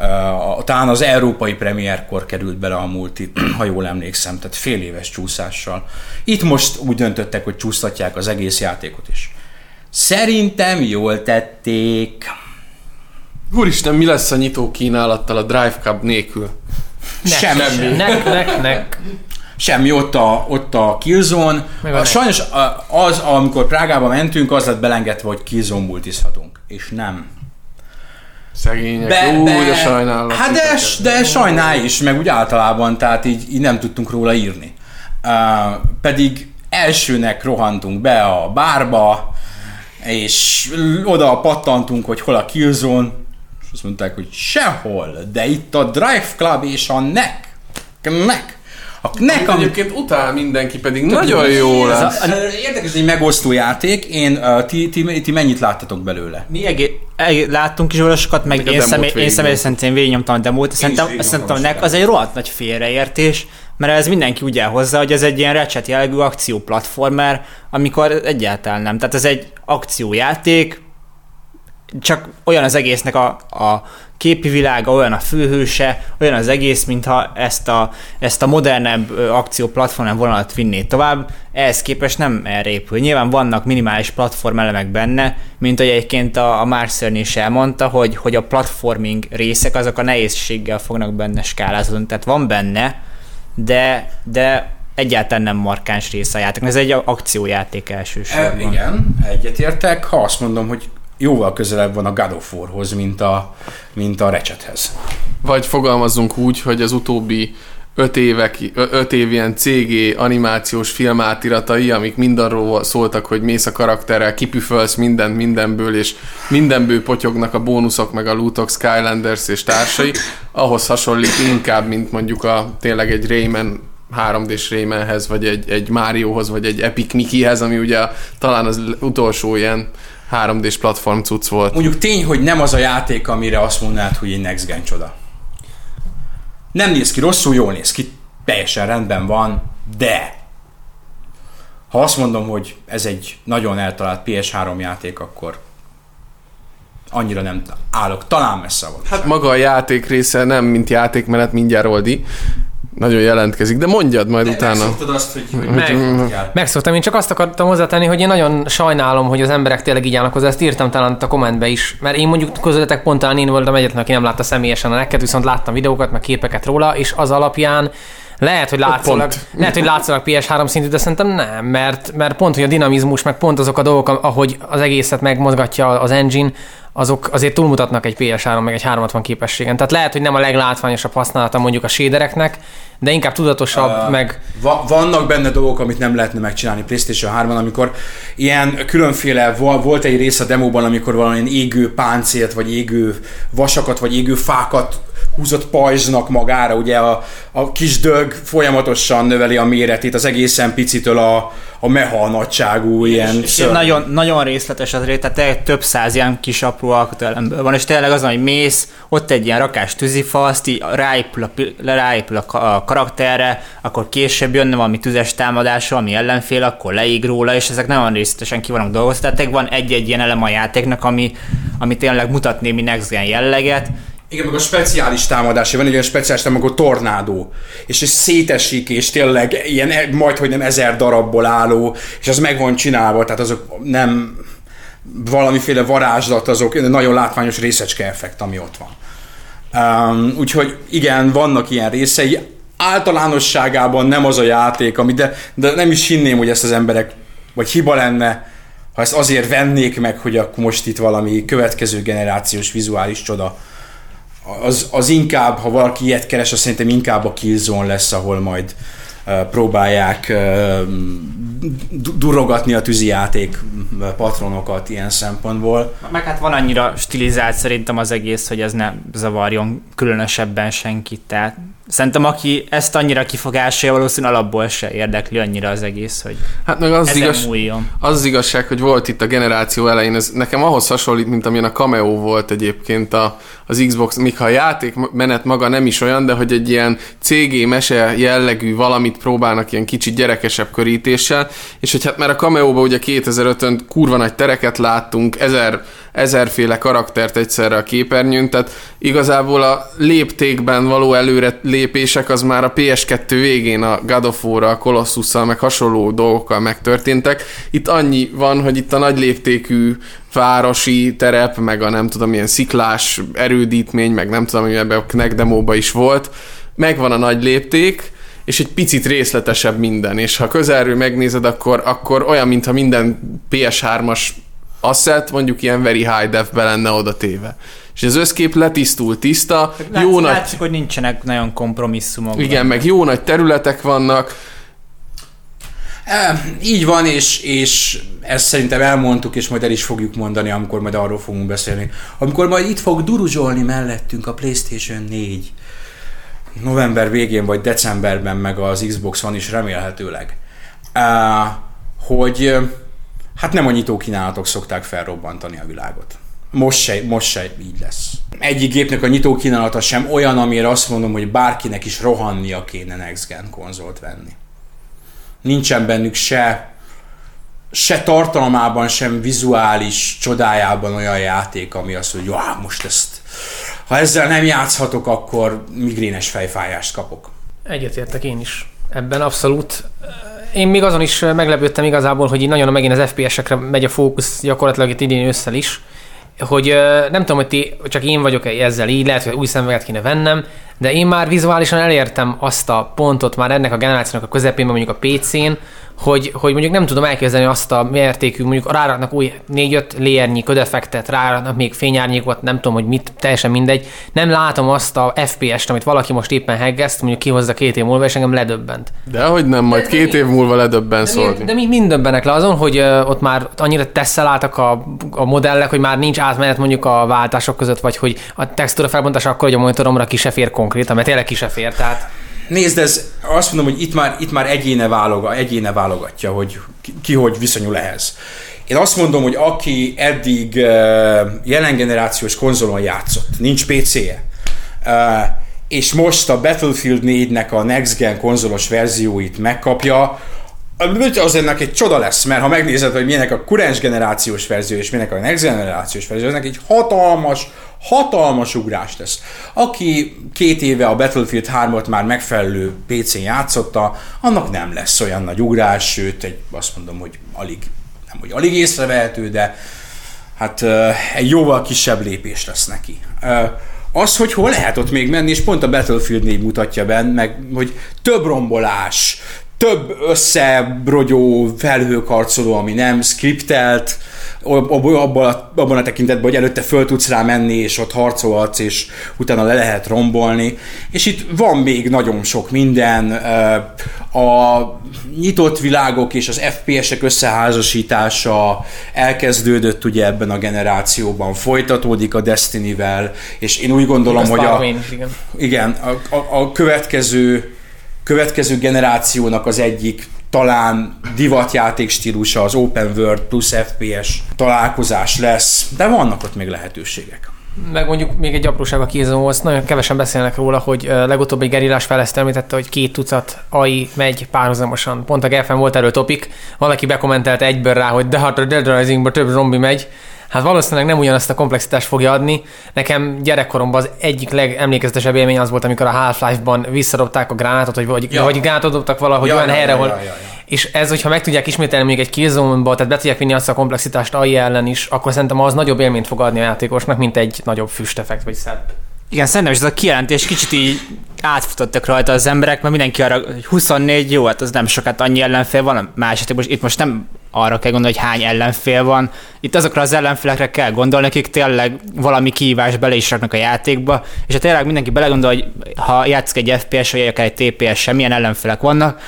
Uh, talán az európai premierkor került bele a multi, ha jól emlékszem, tehát fél éves csúszással. Itt most úgy döntöttek, hogy csúsztatják az egész játékot is. Szerintem jól tették. Úristen, mi lesz a nyitó kínálattal a Drive Club nélkül? Semmi. Nek, nek, nek. Semmi, ott a, ott a Killzone. A A, nek. sajnos az, amikor Prágába mentünk, az lett belengedve, hogy Killzone multizhatunk. És nem. Szegények, be, Ú, de sajnálom. Hát de, de sajnálj is, meg úgy általában, tehát így, így nem tudtunk róla írni. Uh, pedig elsőnek rohantunk be a bárba, és oda pattantunk, hogy hol a Killzone, és azt mondták, hogy sehol, de itt a Drive Club és a NEC. NEC. A NEC, ami egyébként utál mindenki, pedig nagyon jó ez lesz. a, érdekes, hogy egy megosztó játék. Én, uh, ti, ti, ti, mennyit láttatok belőle? Mi egé- egé- láttunk is róla sokat, meg én, személy, én személy szerint én végignyomtam a demót, szerintem, szerintem a az egy rohadt nagy félreértés, mert ez mindenki úgy elhozza, hogy ez egy ilyen recset jellegű akcióplatformer, amikor egyáltalán nem. Tehát ez egy akciójáték, csak olyan az egésznek a, a képi világa, olyan a főhőse, olyan az egész, mintha ezt a, ezt a modernebb ö, akcióplatformen vonalat vinné tovább, ehhez képest nem erre épül. Nyilván vannak minimális platformelemek benne, mint hogy egyébként a, a Marcel is elmondta, hogy, hogy a platforming részek azok a nehézséggel fognak benne skálázódni, tehát van benne, de, de egyáltalán nem markáns része a játéknak. Ez egy akciójáték E, elsősorban. igen, egyetértek, ha azt mondom, hogy jóval közelebb van a God of War-hoz, mint a, mint a Ratchethez. Vagy fogalmazzunk úgy, hogy az utóbbi öt, évek, öt év ilyen CG animációs filmátiratai, amik mindarról szóltak, hogy mész a karakterrel, kipüfölsz mindent mindenből, és mindenből potyognak a bónuszok, meg a lootok, Skylanders és társai, ahhoz hasonlít inkább, mint mondjuk a tényleg egy Rayman 3D-s Raymanhez, vagy egy, egy Mariohoz, vagy egy Epic Mickeyhez, ami ugye talán az utolsó ilyen 3D-s platform cucc volt. Mondjuk tény, hogy nem az a játék, amire azt mondanád, hogy egy next gen csoda. Nem néz ki rosszul, jól néz ki, teljesen rendben van, de ha azt mondom, hogy ez egy nagyon eltalált PS3 játék, akkor annyira nem állok, talán messze van. Hát maga a játék része nem, mint játékmenet, mindjárt Oldi. Nagyon jelentkezik, de mondjad majd utána. Megszoktad azt, hogy, hogy Meg-. Megszoktam, én csak azt akartam hozzátenni, hogy én nagyon sajnálom, hogy az emberek tényleg így állnak hozzá, ezt írtam talán a kommentbe is, mert én mondjuk közöttetek pont talán én voltam egyetlen, aki nem látta személyesen a neked, viszont láttam videókat, meg képeket róla, és az alapján lehet, hogy látszólag, lehet, hogy látszólag PS3 szintű, de szerintem nem, mert, mert pont, hogy a dinamizmus, meg pont azok a dolgok, ahogy az egészet megmozgatja az engine, azok azért túlmutatnak egy PS3 meg egy 360 képességen. Tehát lehet, hogy nem a leglátványosabb használata mondjuk a shadereknek, de inkább tudatosabb, Ö, meg Va- vannak benne dolgok, amit nem lehetne megcsinálni PlayStation 3-on, amikor ilyen különféle, vo- volt egy rész a demóban, amikor valamilyen égő páncélt, vagy égő vasakat, vagy égő fákat húzott pajzsnak magára, ugye a, a kis dög folyamatosan növeli a méretét, az egészen picitől a, a meha nagyságú ilyen És szörny. nagyon, nagyon részletes az tehát tényleg több száz ilyen kis apró alkotóelemből van, és tényleg az, hogy mész, ott egy ilyen rakás tűzifa, azt így ráépül a, ráépül a, ka- a karakterre, akkor később jönne valami tüzes támadás, ami ellenfél, akkor leíg róla, és ezek nagyon részletesen ki vannak dolgozva. Tehát van egy-egy ilyen elem a játéknak, ami, ami tényleg mutat némi next jelleget, Igen, meg a speciális támadás, van egy olyan speciális támadás, amikor tornádó, és ez szétesik, és tényleg ilyen e- majd, hogy nem ezer darabból álló, és az meg van csinálva, tehát azok nem valamiféle varázslat, azok nagyon látványos részecske effekt, ami ott van. Um, úgyhogy igen, vannak ilyen részei. Általánosságában nem az a játék, ami, de, de nem is hinném, hogy ezt az emberek, vagy hiba lenne, ha ezt azért vennék meg, hogy akkor most itt valami következő generációs vizuális csoda az, az inkább, ha valaki ilyet keres, az szerintem inkább a Killzone lesz, ahol majd próbálják du- durogatni a tűzijáték patronokat ilyen szempontból. Meg hát van annyira stilizált szerintem az egész, hogy ez ne zavarjon különösebben senkit. Tehát szerintem aki ezt annyira kifogásolja, valószínűleg alapból se érdekli annyira az egész, hogy Hát meg az igaz, múljon. az az igazság, hogy volt itt a generáció elején, ez nekem ahhoz hasonlít, mint amilyen a Cameo volt egyébként a, az Xbox, míg ha a játékmenet maga nem is olyan, de hogy egy ilyen CG mese jellegű valamit próbálnak ilyen kicsit gyerekesebb körítéssel, és hogy hát már a Cameo-ba ugye 2005-ön kurva nagy tereket láttunk, ezer, ezerféle karaktert egyszerre a képernyőn, tehát igazából a léptékben való előre lépések az már a PS2 végén a God of War-ra, a Colossus-szal, meg hasonló dolgokkal megtörténtek. Itt annyi van, hogy itt a nagy léptékű városi terep, meg a nem tudom, ilyen sziklás erődítmény, meg nem tudom, hogy ebben a Knack demóba is volt, megvan a nagy lépték, és egy picit részletesebb minden, és ha közelről megnézed, akkor, akkor olyan, mintha minden PS3-as asset mondjuk ilyen very high def-be lenne oda téve. És az összkép letisztul, tiszta, jó Látszik, nagy, látszik, hogy nincsenek nagyon kompromisszumok. igen, meg jó nagy területek vannak, E, így van, és, és ezt szerintem elmondtuk, és majd el is fogjuk mondani, amikor majd arról fogunk beszélni. Amikor majd itt fog duruzsolni mellettünk a PlayStation 4 november végén vagy decemberben, meg az Xbox One is remélhetőleg, hogy hát nem a nyitókínálatok szokták felrobbantani a világot, most se, most se így lesz. Egyik gépnek a nyitó kínálata sem olyan, amire azt mondom, hogy bárkinek is rohannia kéne Next Gen konzolt venni. Nincsen bennük se se tartalmában, sem vizuális csodájában olyan játék, ami azt, hogy wow, most ezt, ha ezzel nem játszhatok, akkor migrénes fejfájást kapok. Egyetértek én is. Ebben abszolút. Én még azon is meglepődtem igazából, hogy így nagyon megint az FPS-ekre megy a fókusz gyakorlatilag itt idén ősszel is, hogy nem tudom, hogy ti, csak én vagyok ezzel így, lehet, hogy új szemüveget kéne vennem, de én már vizuálisan elértem azt a pontot már ennek a generációnak a közepén, mondjuk a PC-n, hogy, hogy mondjuk nem tudom elképzelni azt a mértékű, mondjuk ráraknak új 4-5 lérnyi ködefektet, ráraknak még fényárnyékot, nem tudom, hogy mit, teljesen mindegy. Nem látom azt a FPS-t, amit valaki most éppen heggeszt, mondjuk kihozza két év múlva, és engem ledöbbent. De hogy nem, majd De- két év múlva ledöbben De, szólni. mi, de mi mind döbbenek le azon, hogy uh, ott már annyira tesszeláltak a, a modellek, hogy már nincs átmenet mondjuk a váltások között, vagy hogy a textúra felbontás akkor, hogy a monitoromra ki se fér konkrétan, mert tényleg ki se fér, tehát Nézd, ez azt mondom, hogy itt már, itt már egyéne, váloga, egyéne válogatja, hogy ki, ki hogy viszonyul ehhez. Én azt mondom, hogy aki eddig jelen generációs konzolon játszott, nincs PC-je, és most a Battlefield 4-nek a Next Gen konzolos verzióit megkapja, az ennek egy csoda lesz, mert ha megnézed, hogy milyenek a kurens generációs verzió és milyenek a next generációs verzió, ennek egy hatalmas, hatalmas ugrás lesz. Aki két éve a Battlefield 3-ot már megfelelő PC-n játszotta, annak nem lesz olyan nagy ugrás, sőt, egy, azt mondom, hogy alig, nem hogy alig észrevehető, de hát egy jóval kisebb lépés lesz neki. Az, hogy hol lehet ott még menni, és pont a Battlefield 4 mutatja benne, meg hogy több rombolás, több összebrogyó felhőkarcoló, ami nem skriptelt, ab- abban a, abban a tekintetben, hogy előtte föl tudsz rá menni, és ott harcolhatsz, és utána le lehet rombolni. És itt van még nagyon sok minden. A nyitott világok és az FPS-ek összeházasítása elkezdődött ugye ebben a generációban, folytatódik a Destiny-vel, és én úgy gondolom, Azt hogy a, igen. igen, a, a, a következő, következő generációnak az egyik talán divatjáték stílusa az Open World plusz FPS találkozás lesz, de vannak ott még lehetőségek. Meg mondjuk még egy apróság a kézomhoz, nagyon kevesen beszélnek róla, hogy ö, legutóbb egy gerillás fejlesztő említette, hogy két tucat AI megy párhuzamosan. Pont a GFM volt erről topik, valaki bekommentelte egyből rá, hogy de hát a Dead Risingban több zombi megy. Hát valószínűleg nem ugyanazt a komplexitást fogja adni. Nekem gyerekkoromban az egyik legemlékezetesebb élmény az volt, amikor a Half-Life-ban visszadobták a gránátot, vagy, vagy, Ja. vagy gránátot dobtak valahogy Ja, olyan ja, helyre, ja, ja, ja, ja. És ez, hogyha meg tudják ismételni még egy killzone tehát be tudják vinni azt a komplexitást AI ellen is, akkor szerintem az nagyobb élményt fog adni a játékosnak, mint egy nagyobb füsteffekt vagy szebb. Igen, szerintem is ez a kijelentés kicsit így átfutottak rajta az emberek, mert mindenki arra, hogy 24 jó, hát az nem sokat annyi ellenfél van, a másik, most, itt most nem arra kell gondolni, hogy hány ellenfél van. Itt azokra az ellenfélekre kell gondolni, akik tényleg valami kihívás bele is raknak a játékba, és ha tényleg mindenki belegondol, hogy ha játszik egy FPS, vagy akár egy TPS, semmilyen ellenfélek vannak,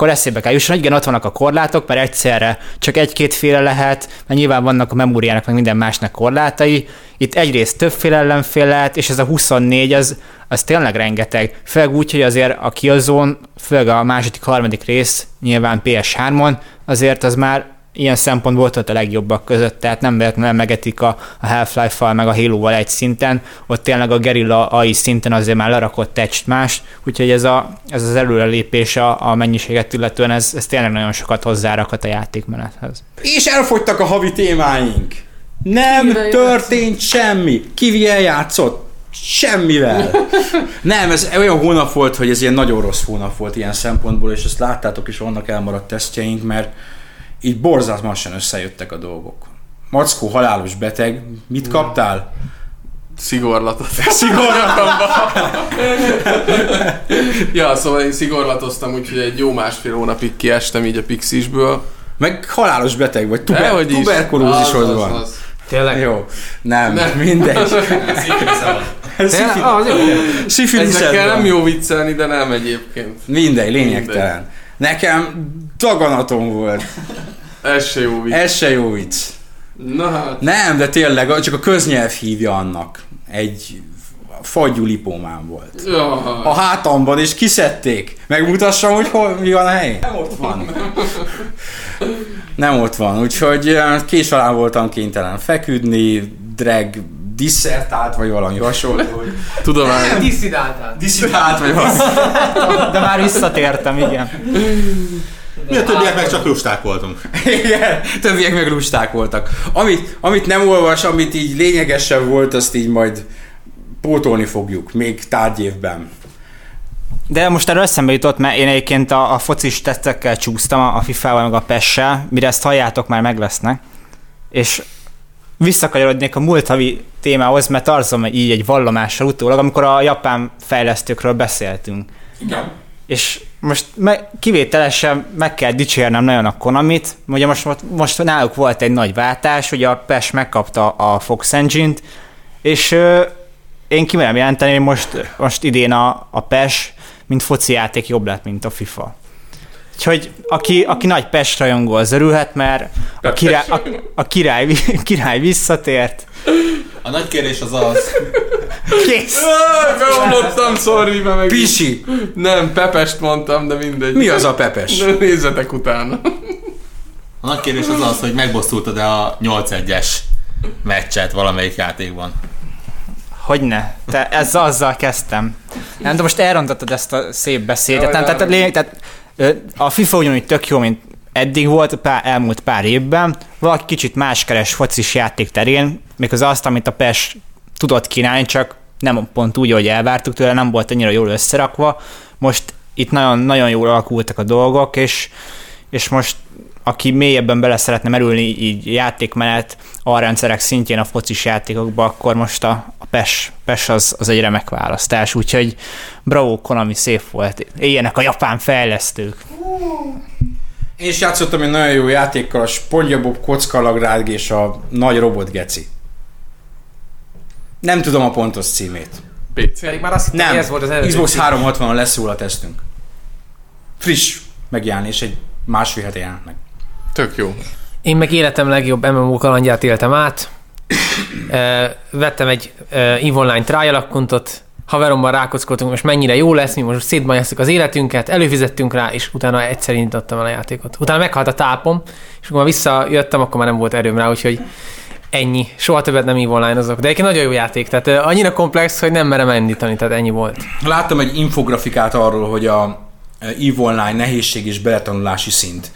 akkor eszébe kell jusson, igen, ott vannak a korlátok, mert egyszerre csak egy-két féle lehet, mert nyilván vannak a memóriának, meg minden másnak korlátai. Itt egyrészt többféle ellenfél lehet, és ez a 24, az, az tényleg rengeteg. Főleg úgy, hogy azért a Killzone, főleg a második, harmadik rész, nyilván PS3-on, azért az már ilyen szempontból volt a legjobbak között, tehát nem véletlenül megetik a, a Half-Life-val, meg a Halo-val egy szinten, ott tényleg a Guerrilla AI szinten azért már lerakott egy más, úgyhogy ez, a, ez az előrelépés a, a mennyiséget illetően, ez, ez tényleg nagyon sokat hozzárakhat a játékmenethez. És elfogytak a havi témáink. Nem Kivel történt semmi. Kivel játszott? Semmivel. Nem, ez olyan hónap volt, hogy ez ilyen nagyon rossz hónap volt ilyen szempontból, és ezt láttátok is, vannak elmaradt tesztjeink, mert így borzalmasan összejöttek a dolgok. Mackó halálos beteg, mit kaptál? Szigorlatot. Szigorlatomba. ja, szóval én szigorlatoztam, úgyhogy egy jó másfél hónapig kiestem így a Pixisből. Meg halálos beteg vagy, tuber, Dehogy is. tuberkulózisod Az, az, van. az. Tényleg? Jó, nem, Nem. mindegy. Az jó. Szifiliszed Ezekkel van. nem jó viccelni, de nem egyébként. Mindegy, lényegtelen. Nekem daganatom volt. Ez se jó vicc. Ez se jó vicc. Na hát. Nem, de tényleg, csak a köznyelv hívja annak. Egy fagyú lipómám volt. Ja. A hátamban, és kiszedték. Megmutassam, hogy hol, mi van a hely? Nem ott van. Nem ott van, úgyhogy eh, kés alá voltam kénytelen feküdni, drag disszertált, vagy valami hasonló. hogy Tudomány. Disszidáltál. Diszidált, vagy valami. De már visszatértem, igen. Mi a többiek meg csak lusták voltunk. Igen, többiek meg lusták voltak. Amit, amit nem olvas, amit így lényegesen volt, azt így majd pótolni fogjuk, még tárgyévben. De most erről eszembe jutott, mert én egyébként a, a focis tesztekkel csúsztam, a FIFA-val meg a PES-sel, mire ezt halljátok, már meg lesznek. És visszakanyarodnék a múlt havi témához, mert tarzom így egy vallomással utólag, amikor a japán fejlesztőkről beszéltünk. Igen. És most me, kivételesen meg kell dicsérnem nagyon a Konamit, ugye most, most, most náluk volt egy nagy váltás, ugye a PES megkapta a Fox Engine-t, és ö, én kimerem jelenteni, hogy most, most idén a, a PES, mint foci játék jobb lett, mint a FIFA. Úgyhogy aki, aki nagy PES rajongó, az örülhet, mert a király, a, a király, király visszatért. A nagy kérdés az az, Kész! Beomlottam, sorry, mert meg... Pisi! Nem, Pepest mondtam, de mindegy. Mi az a pepes? De nézzetek utána. a nagy kérdés az az, hogy megbosszultad-e a 8-1-es meccset valamelyik játékban. Hogyne? Te ezzel azzal kezdtem. Nem, de most elrontottad ezt a szép beszédet. Jaj, Nem, tehát, lényeg, tehát a FIFA ugyanúgy tök jó, mint eddig volt pár, elmúlt pár évben. Valaki kicsit más keres focis játék terén, méghozzá azt, amit a PES tudott kínálni, csak nem pont úgy, ahogy elvártuk tőle, nem volt annyira jól összerakva. Most itt nagyon, nagyon jól alakultak a dolgok, és, és most aki mélyebben bele szeretne merülni így játékmenet alrendszerek szintjén a focis játékokba, akkor most a, a PES, PES az, az egy remek választás, úgyhogy bravo Konami, szép volt. Éljenek a japán fejlesztők. Én is játszottam egy nagyon jó játékkal, a Spongyabob kockalagrág és a nagy robot geci. Nem tudom a pontos címét. PC. Pedig már azt hittem, Nem, ez volt az előző. Xbox 360-on lesz róla tesztünk. Friss megjelenés, egy másfél hete jelent meg. Tök jó. Én meg életem legjobb MMO kalandját éltem át. Vettem egy EVE Online trial accountot, haverommal rákockoltunk, most mennyire jó lesz, mi most szétbajáztuk az életünket, előfizettünk rá, és utána egyszer indítottam el a játékot. Utána meghalt a tápom, és amikor visszajöttem, akkor már nem volt erőm rá, úgyhogy ennyi. Soha többet nem EVE Online azok. De egyébként nagyon jó játék, tehát annyira komplex, hogy nem merem elindítani, tehát ennyi volt. Láttam egy infografikát arról, hogy a EVE Online nehézség és beletanulási szint.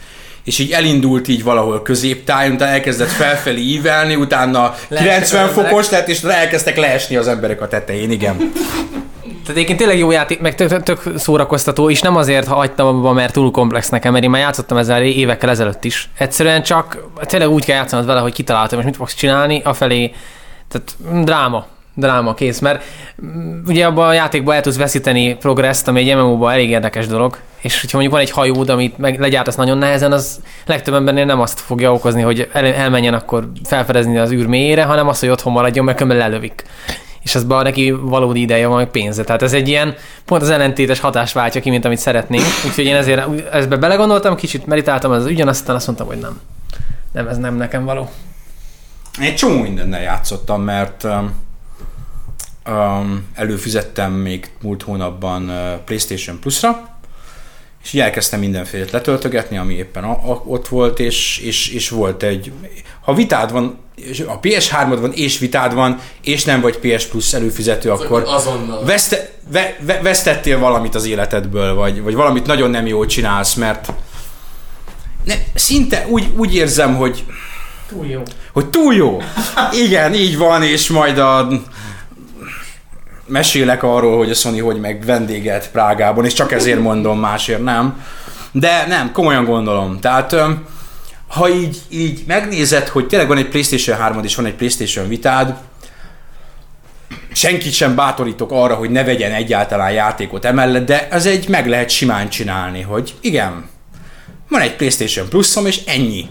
És így elindult így valahol középtájon, utána elkezdett felfelé ívelni, utána 90 az emberek. fokos lett, és elkezdtek leesni az emberek a tetején, igen. Tehát egyébként tényleg jó játék, meg tök, tök, szórakoztató, és nem azért hagytam abba, mert túl komplex nekem, mert én már játszottam ezzel évekkel ezelőtt is. Egyszerűen csak tényleg úgy kell játszanod vele, hogy kitaláltam, és mit fogsz csinálni, afelé, tehát dráma, dráma, kész, mert mm, ugye abban a játékban el tudsz veszíteni progresszt, ami egy MMO-ban elég érdekes dolog, és hogyha mondjuk van egy hajód, amit meg legyártasz nagyon nehezen, az legtöbb embernél nem azt fogja okozni, hogy el, elmenjen akkor felfedezni az űr mélyére, hanem azt, hogy otthon maradjon, mert különben lelövik és azban neki valódi ideje van, meg pénze. Tehát ez egy ilyen, pont az ellentétes hatást váltja ki, mint amit szeretnénk. Úgyhogy én ezért ezbe belegondoltam, kicsit meditáltam ez az ügyen, azt mondtam, hogy nem. Nem, ez nem nekem való. Én csomó mindennel játszottam, mert um, um, előfizettem még múlt hónapban uh, PlayStation Plus-ra, és így elkezdtem mindenfélét letöltögetni, ami éppen a, a, ott volt, és, és, és volt egy... Ha vitád van, és a PS3-od van, és vitád van, és nem vagy PS Plus előfizető, akkor Azonnal. veszte, ve, ve, vesztettél valamit az életedből, vagy, vagy valamit nagyon nem jól csinálsz, mert ne, szinte úgy, úgy érzem, hogy Túl jó. hogy túl jó. Igen, így van, és majd a mesélek arról, hogy a Sony hogy meg vendéget Prágában, és csak ezért mondom, másért nem. De nem, komolyan gondolom. Tehát ha így, így megnézed, hogy tényleg van egy PlayStation 3 és van egy PlayStation Vitád, senkit sem bátorítok arra, hogy ne vegyen egyáltalán játékot emellett, de ez egy meg lehet simán csinálni, hogy igen, van egy PlayStation Pluszom, és ennyi.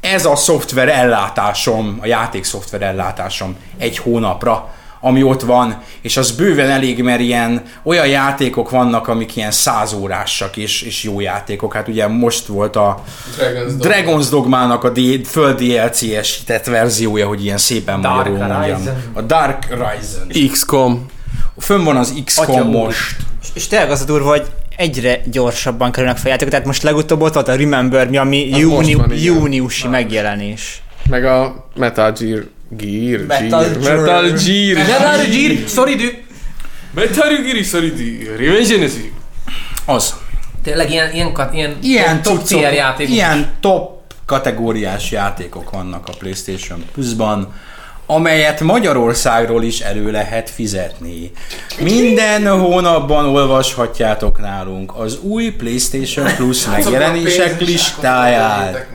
Ez a szoftver ellátásom, a játék szoftver ellátásom egy hónapra, ami ott van, és az bőven elég, mert ilyen olyan játékok vannak, amik ilyen százórásak és, és jó játékok. Hát ugye most volt a Dragon's Dogma. Dragon's Dogmának a D- föld DLC-esített verziója, hogy ilyen szépen Dark magyarul mondjam. Horizon. A Dark Horizon. XCOM. Fönn van az XCOM most. És, és tényleg az a durva, hogy egyre gyorsabban kerülnek fel játékok, tehát most legutóbb ott volt a Remember, mi ami most júni, júniusi megjelenés. Meg a Metal Gear Gear, Metal Gear. Metal Gear. Metal Gear, sorry, dü. Metal Gear, sorry, Gear. Revenge Genesis. Az. Tényleg ilyen, ilyen, ilyen, Ilyen top tier játékok. Ilyen top kategóriás játékok vannak a PlayStation Plus-ban, amelyet Magyarországról is elő lehet fizetni. Minden hónapban olvashatjátok nálunk az új PlayStation Plus megjelenések listáját.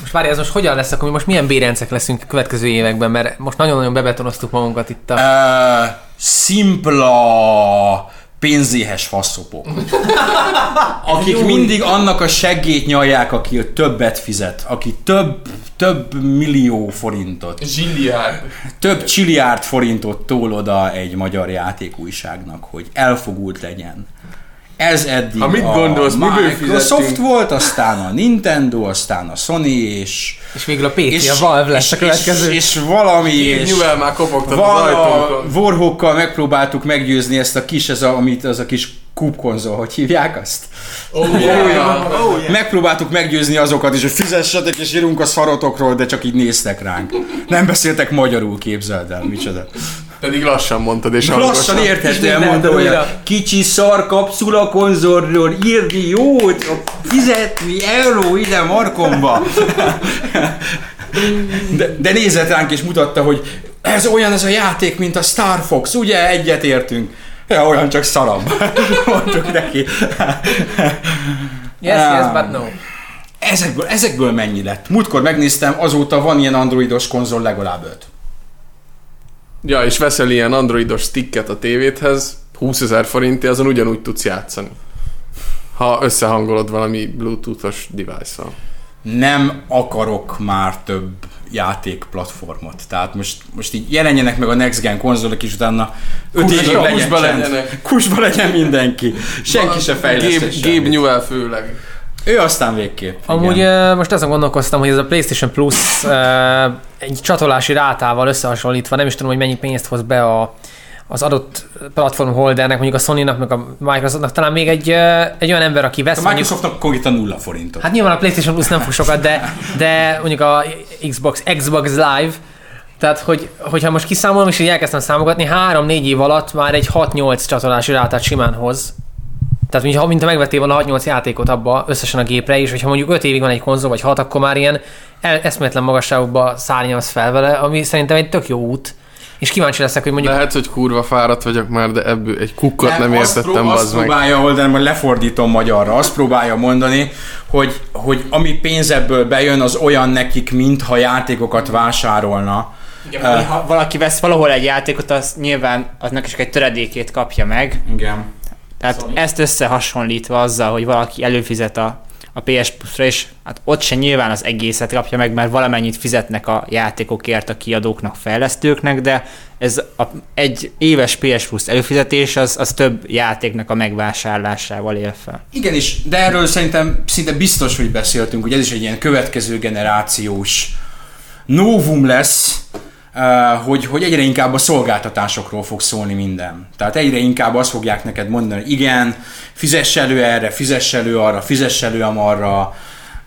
Most várj, ez most hogyan lesz, akkor mi most milyen bérencek leszünk a következő években, mert most nagyon-nagyon bebetonoztuk magunkat itt a... Uh, szimpla pénzéhes faszopok. Akik mindig annak a seggét nyalják, aki a többet fizet, aki több, több millió forintot, Zsilliárd. több csiliárd forintot tól oda egy magyar játékújságnak, hogy elfogult legyen. Ez eddig Ha mit a gondolsz, miből Microsoft volt, aztán a Nintendo, aztán a Sony, és... És végül a PC, a Valve lesz a következő. És, és valami, és... Nyuvel már kopogtat az Van a ajtónkon. Warhawkkal megpróbáltuk meggyőzni ezt a kis, ez a, amit az a kis kubkonzol, hogy hívják azt? Oh, yeah. Megpróbáltuk meggyőzni azokat is, hogy fizessetek és írunk a szarotokról, de csak így néztek ránk. Nem beszéltek magyarul, képzeld el, micsoda. Pedig lassan mondtad, és Lassan érthetően minden mondta, hogy a kicsi szar kapszula konzolról írni jót, fizetni euró ide markomba. De, de nézett ránk és mutatta, hogy ez olyan ez a játék, mint a Star Fox, ugye egyet értünk. Ja, olyan csak szarabb. Mondtuk neki. Yes, yes, but no. Ezekből, ezekből mennyi lett? Múltkor megnéztem, azóta van ilyen androidos konzol legalább öt. Ja, és veszel ilyen androidos sticket a tévédhez, 20 ezer forintért, azon ugyanúgy tudsz játszani. Ha összehangolod valami bluetoothos device-szal. nem akarok már több játékplatformot. Tehát most, most így jelenjenek meg a Next Gen konzolok, és utána öt Kusba- évig legyen kusba legyen mindenki. Senki se fejleszt Gabe, Gabe Newell főleg. Ő aztán végképp. Amúgy igen. most azon gondolkoztam, hogy ez a PlayStation Plus egy csatolási rátával összehasonlítva, nem is tudom, hogy mennyi pénzt hoz be a, az adott platform holdernek, mondjuk a Sony-nak, meg a Microsoftnak, talán még egy, egy olyan ember, aki vesz A Microsoftnak konkrétan nulla forintot. Hát nyilván a PlayStation Plus nem fog sokat, de, de mondjuk a Xbox, Xbox Live, tehát hogy, hogyha most kiszámolom, és így elkezdtem számogatni, 3-4 év alatt már egy 6-8 csatolási rátát simán hoz. Tehát mintha, mintha megvettél volna 6-8 játékot abba összesen a gépre, és hogyha mondjuk 5 évig van egy konzol, vagy 6, akkor már ilyen el, eszméletlen magasságokba szárnyalsz fel vele, ami szerintem egy tök jó út. És kíváncsi leszek, hogy mondjuk Lehet, hogy kurva fáradt vagyok már, de ebből egy kukkot nem, azt értettem, pró- azt bazd meg. próbálja oldani, majd lefordítom magyarra, azt próbálja mondani, hogy, hogy ami pénz ebből bejön, az olyan nekik, mintha játékokat vásárolna. Igen, ha valaki vesz valahol egy játékot, az nyilván aznak is egy töredékét kapja meg. Igen. Tehát Szóval- ezt összehasonlítva azzal, hogy valaki előfizet a, a PS Plus-ra, és hát ott se nyilván az egészet kapja meg, mert valamennyit fizetnek a játékokért a kiadóknak, fejlesztőknek, de ez a, egy éves PS Plus előfizetés az, az több játéknak a megvásárlásával él fel. Igen is, de erről szerintem szinte biztos, hogy beszéltünk, hogy ez is egy ilyen következő generációs novum lesz, hogy, hogy egyre inkább a szolgáltatásokról fog szólni minden. Tehát egyre inkább azt fogják neked mondani, hogy igen, fizess elő erre, fizess elő arra, fizess elő amarra,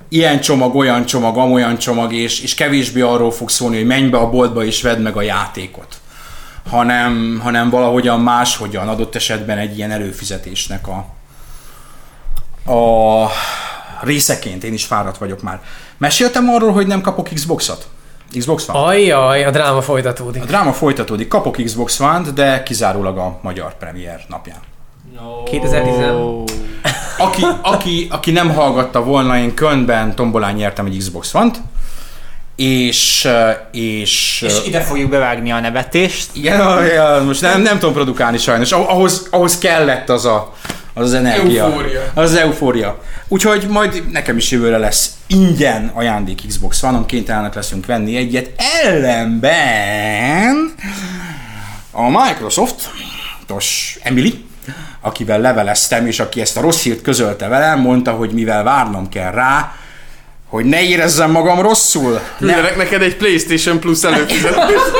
ilyen csomag, olyan csomag, amolyan csomag, és, és kevésbé arról fog szólni, hogy menj be a boltba és vedd meg a játékot hanem, hanem valahogyan máshogyan adott esetben egy ilyen előfizetésnek a, a részeként. Én is fáradt vagyok már. Meséltem arról, hogy nem kapok Xboxot? Xbox van? Ajjaj, a dráma folytatódik. A dráma folytatódik, kapok Xbox One-t, de kizárólag a magyar premier napján. 2010 Aki, aki, aki nem hallgatta volna, én Kölnben tombolán nyertem egy Xbox One-t, és, eh, és, És ide fogjuk bevágni a nevetést. Igen, ja, most nem, nem tudom produkálni sajnos. Ah- Ahhoz, ahhoz kellett az a, az, az energia. Eufória. Az, az eufória. Úgyhogy majd nekem is jövőre lesz ingyen ajándék Xbox One-om, kénytelenek leszünk venni egyet. Ellenben a Microsoft, tos Emily, akivel leveleztem, és aki ezt a rossz hírt közölte velem, mondta, hogy mivel várnom kell rá, hogy ne érezzem magam rosszul. Ne, Küldenek neked egy PlayStation Plus előfizetést.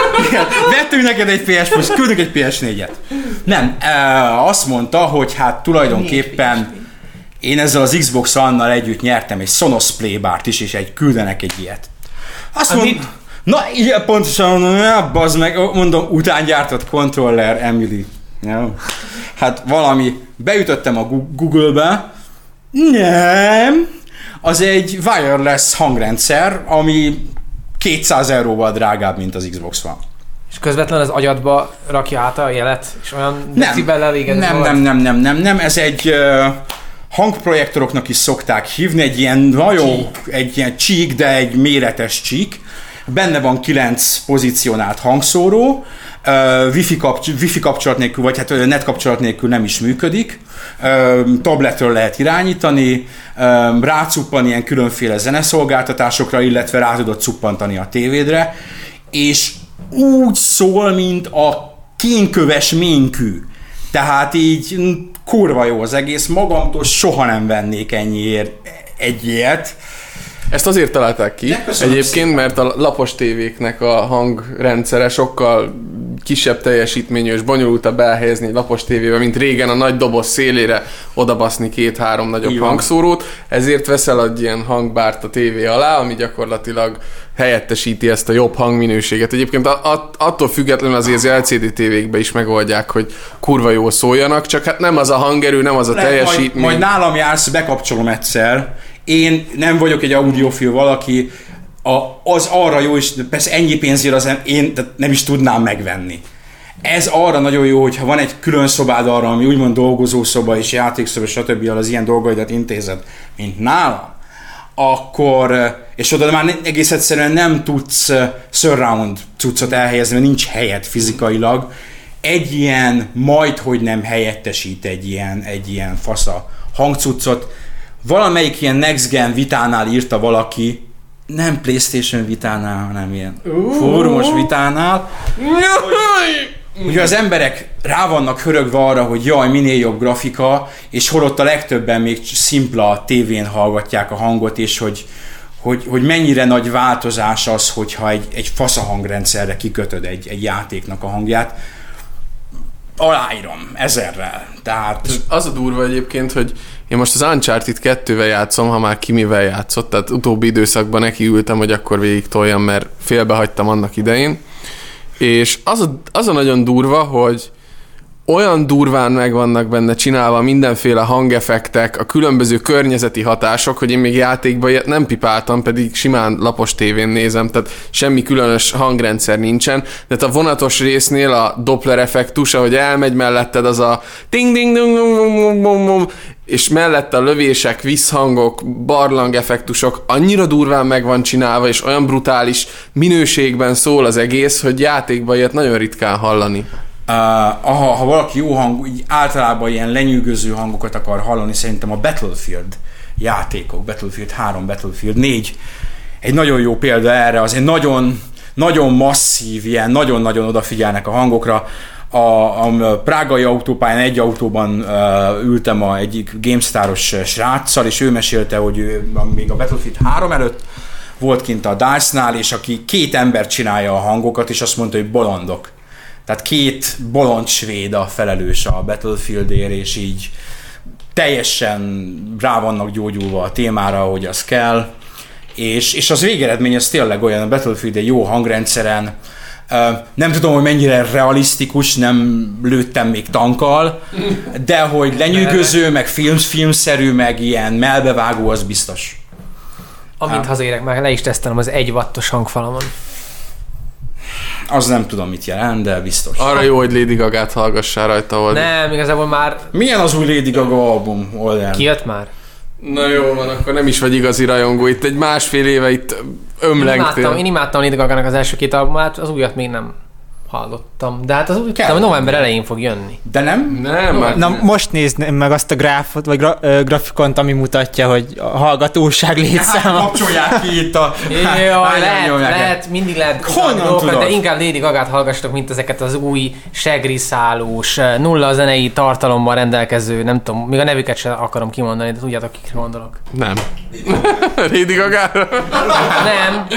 vettünk neked egy PS Plus, küldünk egy PS4-et. Nem, e, azt mondta, hogy hát tulajdonképpen én ezzel az Xbox One-nal együtt nyertem egy Sonos Playbart is, és egy küldenek egy ilyet. Azt Ami- mond, Na, igen, pontosan mondom, ja, bazd meg, mondom, után gyártott controller Emily. Ja. Hát valami, beütöttem a Google-be, nem, az egy wireless hangrendszer, ami 200 euróval drágább, mint az Xbox van. És közvetlen az agyadba rakja át a jelet, és olyan Nem, decibellel éged nem, nem, nem, nem, nem, nem, ez egy uh, hangprojektoroknak is szokták hívni, egy ilyen nagyon, egy ilyen csík, de egy méretes csík. Benne van kilenc pozícionált hangszóró, uh, wifi, kapcs- wifi kapcsolat nélkül, vagy hát net kapcsolat nélkül nem is működik. Uh, tabletről lehet irányítani, uh, rácuppan ilyen különféle zeneszolgáltatásokra, illetve rá tudod cuppantani a tévédre, és úgy szól, mint a kénköves ménkű. Tehát így mm, kurva jó az egész, magamtól soha nem vennék ennyiért egy ilyet. Ezt azért találták ki egyébként, mert a lapos tévéknek a hangrendszere sokkal kisebb teljesítményű és bonyolultabb elhelyezni egy lapos tévébe, mint régen a nagy doboz szélére odabaszni két-három nagyobb van. hangszórót, ezért veszel egy ilyen hangbárt a tévé alá, ami gyakorlatilag helyettesíti ezt a jobb hangminőséget. Egyébként attól függetlenül azért az LCD tévékbe is megoldják, hogy kurva jól szóljanak, csak hát nem az a hangerő, nem az a teljesítmény. Majd, majd nálam jársz, bekapcsolom egyszer. Én nem vagyok egy audiofil valaki, a, az arra jó, és persze ennyi pénzért az nem, én nem is tudnám megvenni. Ez arra nagyon jó, hogyha van egy külön szobád arra, ami úgymond dolgozószoba és játékszoba, stb. az ilyen dolgaidat intézed, mint nálam, akkor, eh, és oda már egész egyszerűen nem tudsz eh, surround cuccot elhelyezni, mert nincs helyed fizikailag. Egy ilyen majd, hogy nem helyettesít egy ilyen, egy ilyen fasza hangcuccot. Valamelyik ilyen Next Gen vitánál írta valaki, nem Playstation vitánál, hanem ilyen fórumos vitánál, Ugye az emberek rá vannak hörögve arra, hogy jaj, minél jobb grafika, és holott a legtöbben még szimpla tévén hallgatják a hangot, és hogy, hogy, hogy mennyire nagy változás az, hogyha egy, egy fasza hangrendszerre kikötöd egy, egy játéknak a hangját. Aláírom, ezerrel. Tehát Az a durva egyébként, hogy én most az Uncharted 2-vel játszom, ha már ki mivel játszott, tehát utóbbi időszakban nekiültem, hogy akkor végig toljam, mert félbehagytam annak idején. És az a, az a nagyon durva, hogy olyan durván meg vannak benne csinálva mindenféle hangefektek, a különböző környezeti hatások, hogy én még játékba ilyet nem pipáltam, pedig simán lapos tévén nézem, tehát semmi különös hangrendszer nincsen. De hát a vonatos résznél a Doppler effektus, ahogy elmegy melletted az a ting ding ding ding ding és mellette a lövések, visszhangok, barlang effektusok annyira durván meg van csinálva, és olyan brutális minőségben szól az egész, hogy játékba ilyet nagyon ritkán hallani. Ha, ha valaki jó hang, így általában ilyen lenyűgöző hangokat akar hallani, szerintem a Battlefield játékok, Battlefield 3, Battlefield 4, egy nagyon jó példa erre, az egy nagyon, nagyon masszív, ilyen nagyon-nagyon odafigyelnek a hangokra. A, a prágai autópályán egy autóban uh, ültem a egyik GameStar-os sráccal, és ő mesélte, hogy ő még a Battlefield 3 előtt volt kint a DICE-nál, és aki két ember csinálja a hangokat, és azt mondta, hogy bolondok. Tehát két bolond svéd a felelős a Battlefieldért, és így teljesen rá vannak gyógyulva a témára, hogy az kell. És, és az végeredmény az tényleg olyan, a Battlefield egy jó hangrendszeren, nem tudom, hogy mennyire realisztikus, nem lőttem még tankkal, de hogy lenyűgöző, meg film, filmszerű, meg ilyen melbevágó, az biztos. Amint hazérek, már le is tesztelem az egy wattos hangfalamon. Az nem tudom, mit jelent, de biztos. Arra jó, hogy Lady Gaga-t hallgassál rajta, hogy... Nem, igazából már Milyen az új Lady Gaga album, Olden? kijött már. Na jó van, akkor nem is vagy igazi rajongó. Itt egy másfél éve itt Én imádtam, ömlengtél. én imádtam Lady Gaga-nak az első két albumát, az újat még nem hallottam. De hát az úgy Kell. tudom, november elején fog jönni. De nem? Nem, már Na most nézném meg azt a gráfot, vagy gra, ö, grafikont, ami mutatja, hogy a hallgatóság Hát létszáma. kapcsolják ki itt a... Jaj, hányan lehet, lehet, mindig lehet Honnan dolgokat, tudod? de inkább Lady Gagát hallgassatok, mint ezeket az új segriszálós, nulla zenei tartalommal rendelkező, nem tudom, még a nevüket sem akarom kimondani, de tudjátok, kikre gondolok. nem. Lady Gaga-ra? Nem,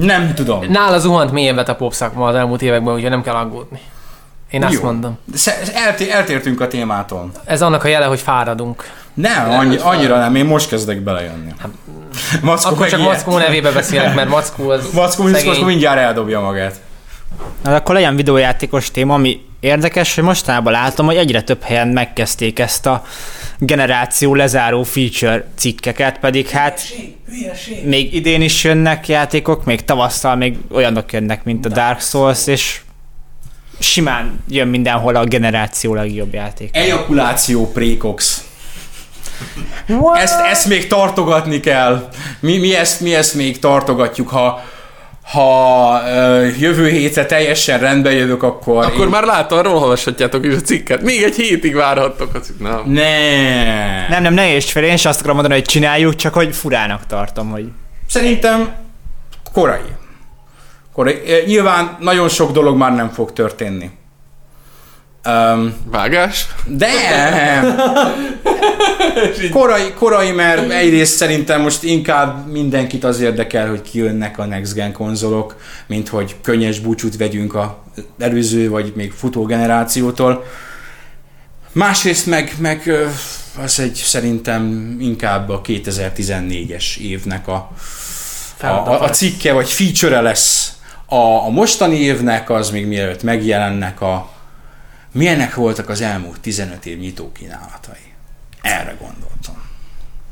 Nem tudom. nála zuhant mélyebbet a pop szakma az elmúlt években, úgyhogy nem kell aggódni. Én azt Jó. mondom. Elté- eltértünk a témától. Ez annak a jele, hogy fáradunk. Nem, annyi, annyira nem, én most kezdek belejönni. Mackó Akkor csak Mackó nevébe beszélek, mert Mackó az Mackó, szegény. Mackó mindjárt eldobja magát. Na, akkor legyen videójátékos téma, ami érdekes, hogy mostanában látom, hogy egyre több helyen megkezdték ezt a generáció lezáró feature cikkeket, pedig hát még idén is jönnek játékok, még tavasszal még olyanok jönnek, mint a Dark Souls, és simán jön mindenhol a generáció legjobb játék. Ejakuláció prékox. Ezt, ezt még tartogatni kell. Mi, mi, ezt, mi ezt még tartogatjuk, ha ha ö, jövő hétre teljesen rendbe jövök, akkor... Akkor én... már látom, arról olvashatjátok is a cikket. Még egy hétig várhattok a cikk. Nem. Ne. Nem, nem, ne érts fel, én is azt akarom mondani, hogy csináljuk, csak hogy furának tartom, hogy Szerintem korai. korai. Nyilván nagyon sok dolog már nem fog történni. Um, Vágás? de korai, korai, mert egyrészt szerintem most inkább mindenkit az érdekel, hogy kijönnek a Next Gen konzolok, mint hogy könnyes búcsút vegyünk a előző vagy még futó generációtól. Másrészt meg, meg az egy szerintem inkább a 2014-es évnek a, a, a, a cikke vagy feature lesz. A, a mostani évnek az még mielőtt megjelennek a milyenek voltak az elmúlt 15 év nyitókínálatai. Erre gondoltam.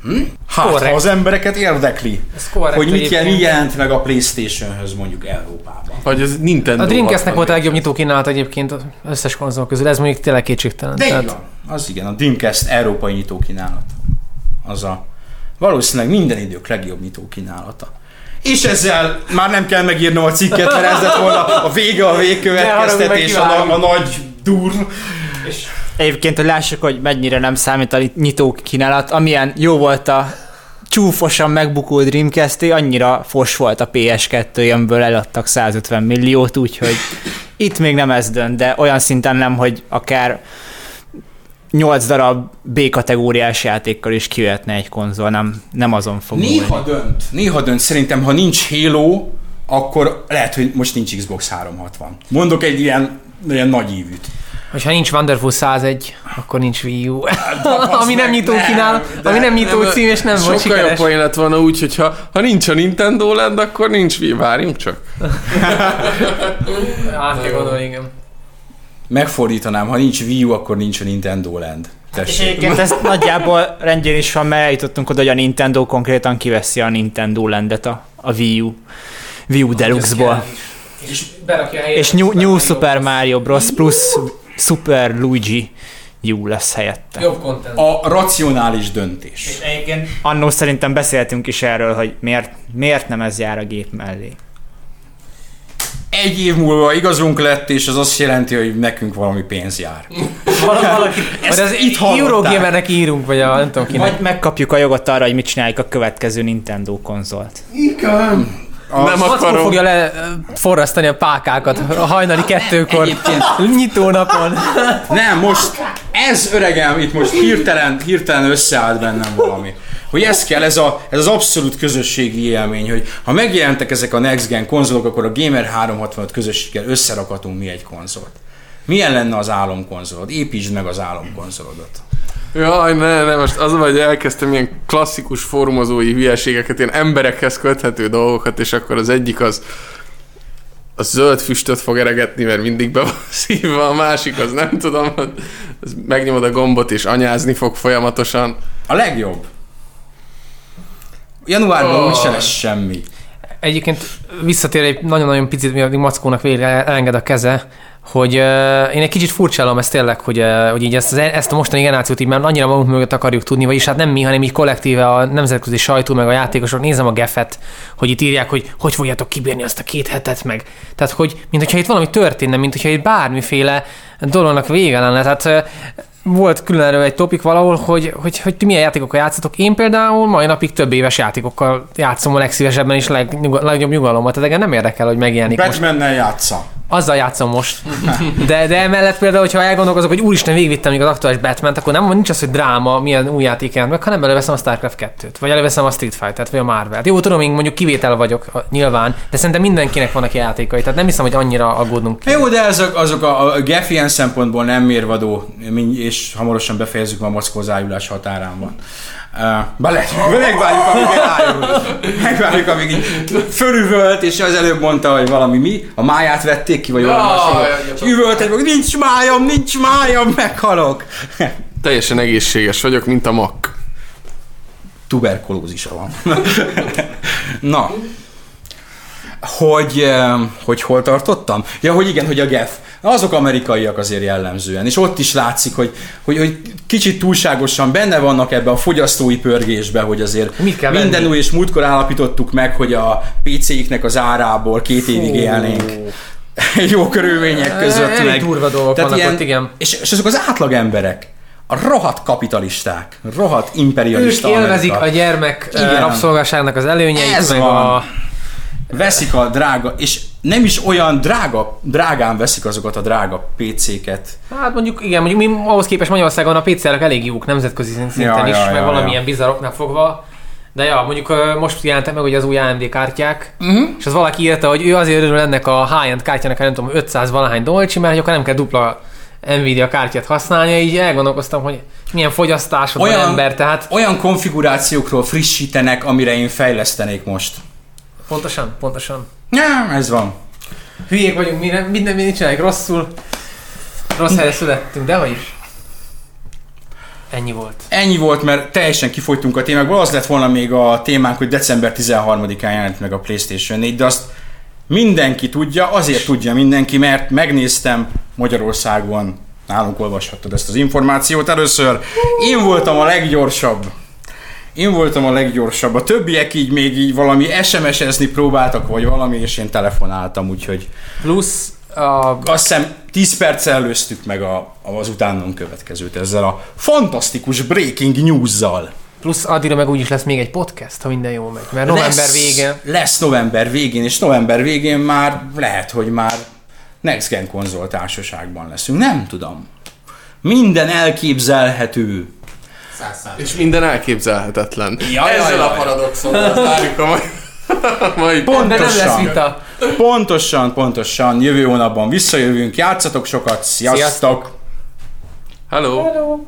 Hm? Hát, ha Korrekt. az embereket érdekli, hogy mit, jel, egyébként. jelent meg a Playstation-höz mondjuk Európában. Vagy az Nintendo A Dreamcastnek volt a 64. legjobb nyitókínálat egyébként az összes konzol közül, ez mondjuk tényleg kétségtelen. De így van. Az igen, a Dreamcast európai nyitókínálat. Az a valószínűleg minden idők legjobb nyitókínálata. És ezzel már nem kell megírnom a cikket, mert ez lett volna a vége, a végkövetkeztetés, a, a nagy dur. Egyébként, hogy lássuk, hogy mennyire nem számít a nyitó kínálat, amilyen jó volt a csúfosan megbukó dreamcast annyira fos volt a PS2, amiből eladtak 150 milliót, úgyhogy itt még nem ez dönt, de olyan szinten nem, hogy akár 8 darab B-kategóriás játékkal is kijöhetne egy konzol, nem, nem azon fog Néha múlni. dönt. Néha dönt. Szerintem, ha nincs Halo, akkor lehet, hogy most nincs Xbox 360. Mondok egy ilyen, ilyen nagy ívűt. Hogyha nincs Wonderful 101, akkor nincs Wii U. basz ami nem nyitó nem, kínál, de- ami nem nyitó cím, és nem volt Sokkal jobb sikeres. poén lett volna úgy, hogy ha, ha nincs a Nintendo Land, akkor nincs Wii. Várjunk csak. Át kell gondolni, igen. Megfordítanám, ha nincs Wii U, akkor nincs a Nintendo Land. És Tessék. egyébként ez nagyjából rendjén is van, mert eljutottunk oda, hogy a Nintendo konkrétan kiveszi a Nintendo Landet a, a Wii U, Wii U Deluxe-ból. És berakja a helyére És New, New Mario Super. Mario Bros. plusz Super Luigi U lesz helyette. Jobb content. A racionális döntés. Egyébként annó szerintem beszéltünk is erről, hogy miért, miért nem ez jár a gép mellé. Egy év múlva igazunk lett, és az azt jelenti, hogy nekünk valami pénz jár. Valaki, Ezt az itt hallották. Eurogamernek írunk, vagy a nem tudom kinek. Vagy megkapjuk a jogot arra, hogy mit csináljuk a következő Nintendo konzolt. A, Nem akarom. fogja le forrasztani a pákákat a hajnali kettőkor, Egyébként nyitó napon. nem, most ez öregem, itt most hirtelen, hirtelen összeállt bennem valami. Hogy ez kell, ez, a, ez az abszolút közösségi élmény, hogy ha megjelentek ezek a Next Gen konzolok, akkor a Gamer 365 közösséggel összerakatunk mi egy konzolt. Milyen lenne az álomkonzolod? Építsd meg az álomkonzolodat. Jaj, ne, ne, most az, vagy elkezdtem ilyen klasszikus formozói hülyeségeket, ilyen emberekhez köthető dolgokat, és akkor az egyik az a zöld füstöt fog eregetni, mert mindig be van szívva, a másik az nem tudom, az megnyomod a gombot és anyázni fog folyamatosan. A legjobb. Januárban Oh. úgyse lesz semmi. Egyébként visszatér egy nagyon-nagyon picit, mi addig Mackónak végre elenged a keze, hogy uh, én egy kicsit furcsálom ezt tényleg, hogy, uh, hogy így ezt, ezt a mostani generációt így már annyira magunk mögött akarjuk tudni, vagyis hát nem mi, hanem így kollektíve a nemzetközi sajtó, meg a játékosok, nézem a gefet, hogy itt írják, hogy hogy fogjátok kibírni azt a két hetet meg. Tehát, hogy mint hogyha itt valami történne, mint hogyha itt bármiféle dolognak vége lenne. Tehát uh, volt külön erről egy topik valahol, hogy, hogy, hogy ti milyen játékokkal játszatok. Én például mai napig több éves játékokkal játszom a legszívesebben és legnyuga, legnagyobb nyugalommal. Tehát engem nem érdekel, hogy megjelenik most. Batman-nel játsza. Azzal játszom most. De, de emellett például, hogyha elgondolkozok, hogy úristen, végigvittem még az aktuális batman akkor nem nincs az, hogy dráma, milyen új játék jelent meg, hanem előveszem a StarCraft 2-t, vagy előveszem a Street Fighter-t, vagy a Marvel-t. Jó, tudom, én mondjuk kivétel vagyok, a- nyilván, de szerintem mindenkinek vannak játékai, tehát nem hiszem, hogy annyira aggódnunk. Jó, de azok, azok a, a ilyen szempontból nem mérvadó, és és hamarosan befejezzük, mert a Moszkva az ájulás határán van. Uh, bele, megvárjuk, amíg elájul. Megvárjuk, amíg így fölüvölt, és az előbb mondta, hogy valami mi, a máját vették ki, vagy valami Ja, üvöltet, hogy nincs májam, nincs májam, meghalok. Teljesen egészséges vagyok, mint a mak. tuberkulózisa van. Na, hogy, eh, hogy hol tartottam? Ja, hogy igen, hogy a GEF. Azok amerikaiak azért jellemzően, és ott is látszik, hogy, hogy, hogy kicsit túlságosan benne vannak ebbe a fogyasztói pörgésbe, hogy azért minden venni? új, és múltkor állapítottuk meg, hogy a PC-iknek az árából két évig élnénk jó körülmények között. Elég meg. durva dolgok vannak ott, igen. És, és azok az átlag emberek, a rohadt kapitalisták, rohadt Ők imperialista élvezik Amerika. a gyermek Igen. Igen. rabszolgaságnak az előnyeit, Ez meg van. a... veszik a drága, és nem is olyan drága, drágán veszik azokat a drága PC-ket. Hát mondjuk, igen, mondjuk mi ahhoz képest Magyarországon a PC-ek elég jók nemzetközi szinten Ja, is, ja, meg ja, valamilyen ja. bizarroknál fogva. De ja, mondjuk most jelentek meg ugye az új AMD kártyák, uh-huh. és az valaki írta, hogy ő azért örül ennek a high-end kártyának, nem tudom, 500 valahány dolcsi, mert hogy akkor nem kell dupla Nvidia kártyát használni, így elgondolkoztam, hogy milyen fogyasztásod van Olyan- ember, tehát Olyan konfigurációkról frissítenek, amire én fejlesztenék most. Pontosan, pontosan. Ja, ez van. Hülyék vagyunk, minden, minden, minden csináljuk rosszul. Rossz helyre születtünk, de hogy is. Ennyi volt. Ennyi volt, mert teljesen kifogytunk a témákból. Az lett volna még a témánk, hogy december 13-án jelent meg a PlayStation 4, de azt mindenki tudja, azért tudja mindenki, mert megnéztem Magyarországon, nálunk olvashattad ezt az információt először. Én voltam a leggyorsabb. Én voltam a leggyorsabb. A többiek így még így valami SMS-ezni próbáltak, vagy valami, és én telefonáltam, úgyhogy Plusz a azt hiszem 10 perccel előztük meg a, az utánunk következőt ezzel a fantasztikus breaking news-zal. Plusz addigra meg úgyis lesz még egy podcast, ha minden jól megy. Mert november lesz, végén. Lesz november végén, és november végén már lehet, hogy már Next Gen konzol társaságban leszünk. Nem tudom. Minden elképzelhető. És minden elképzelhetetlen. Ja, Ezzel ja, a ja. paradoxonnal zárjuk a mai, a mai De nem lesz Pontosan. vita. Pontosan, pontosan. Jövő hónapban visszajövünk. Játszatok sokat. Sziasztok! Sziasztok. Hello. Hello.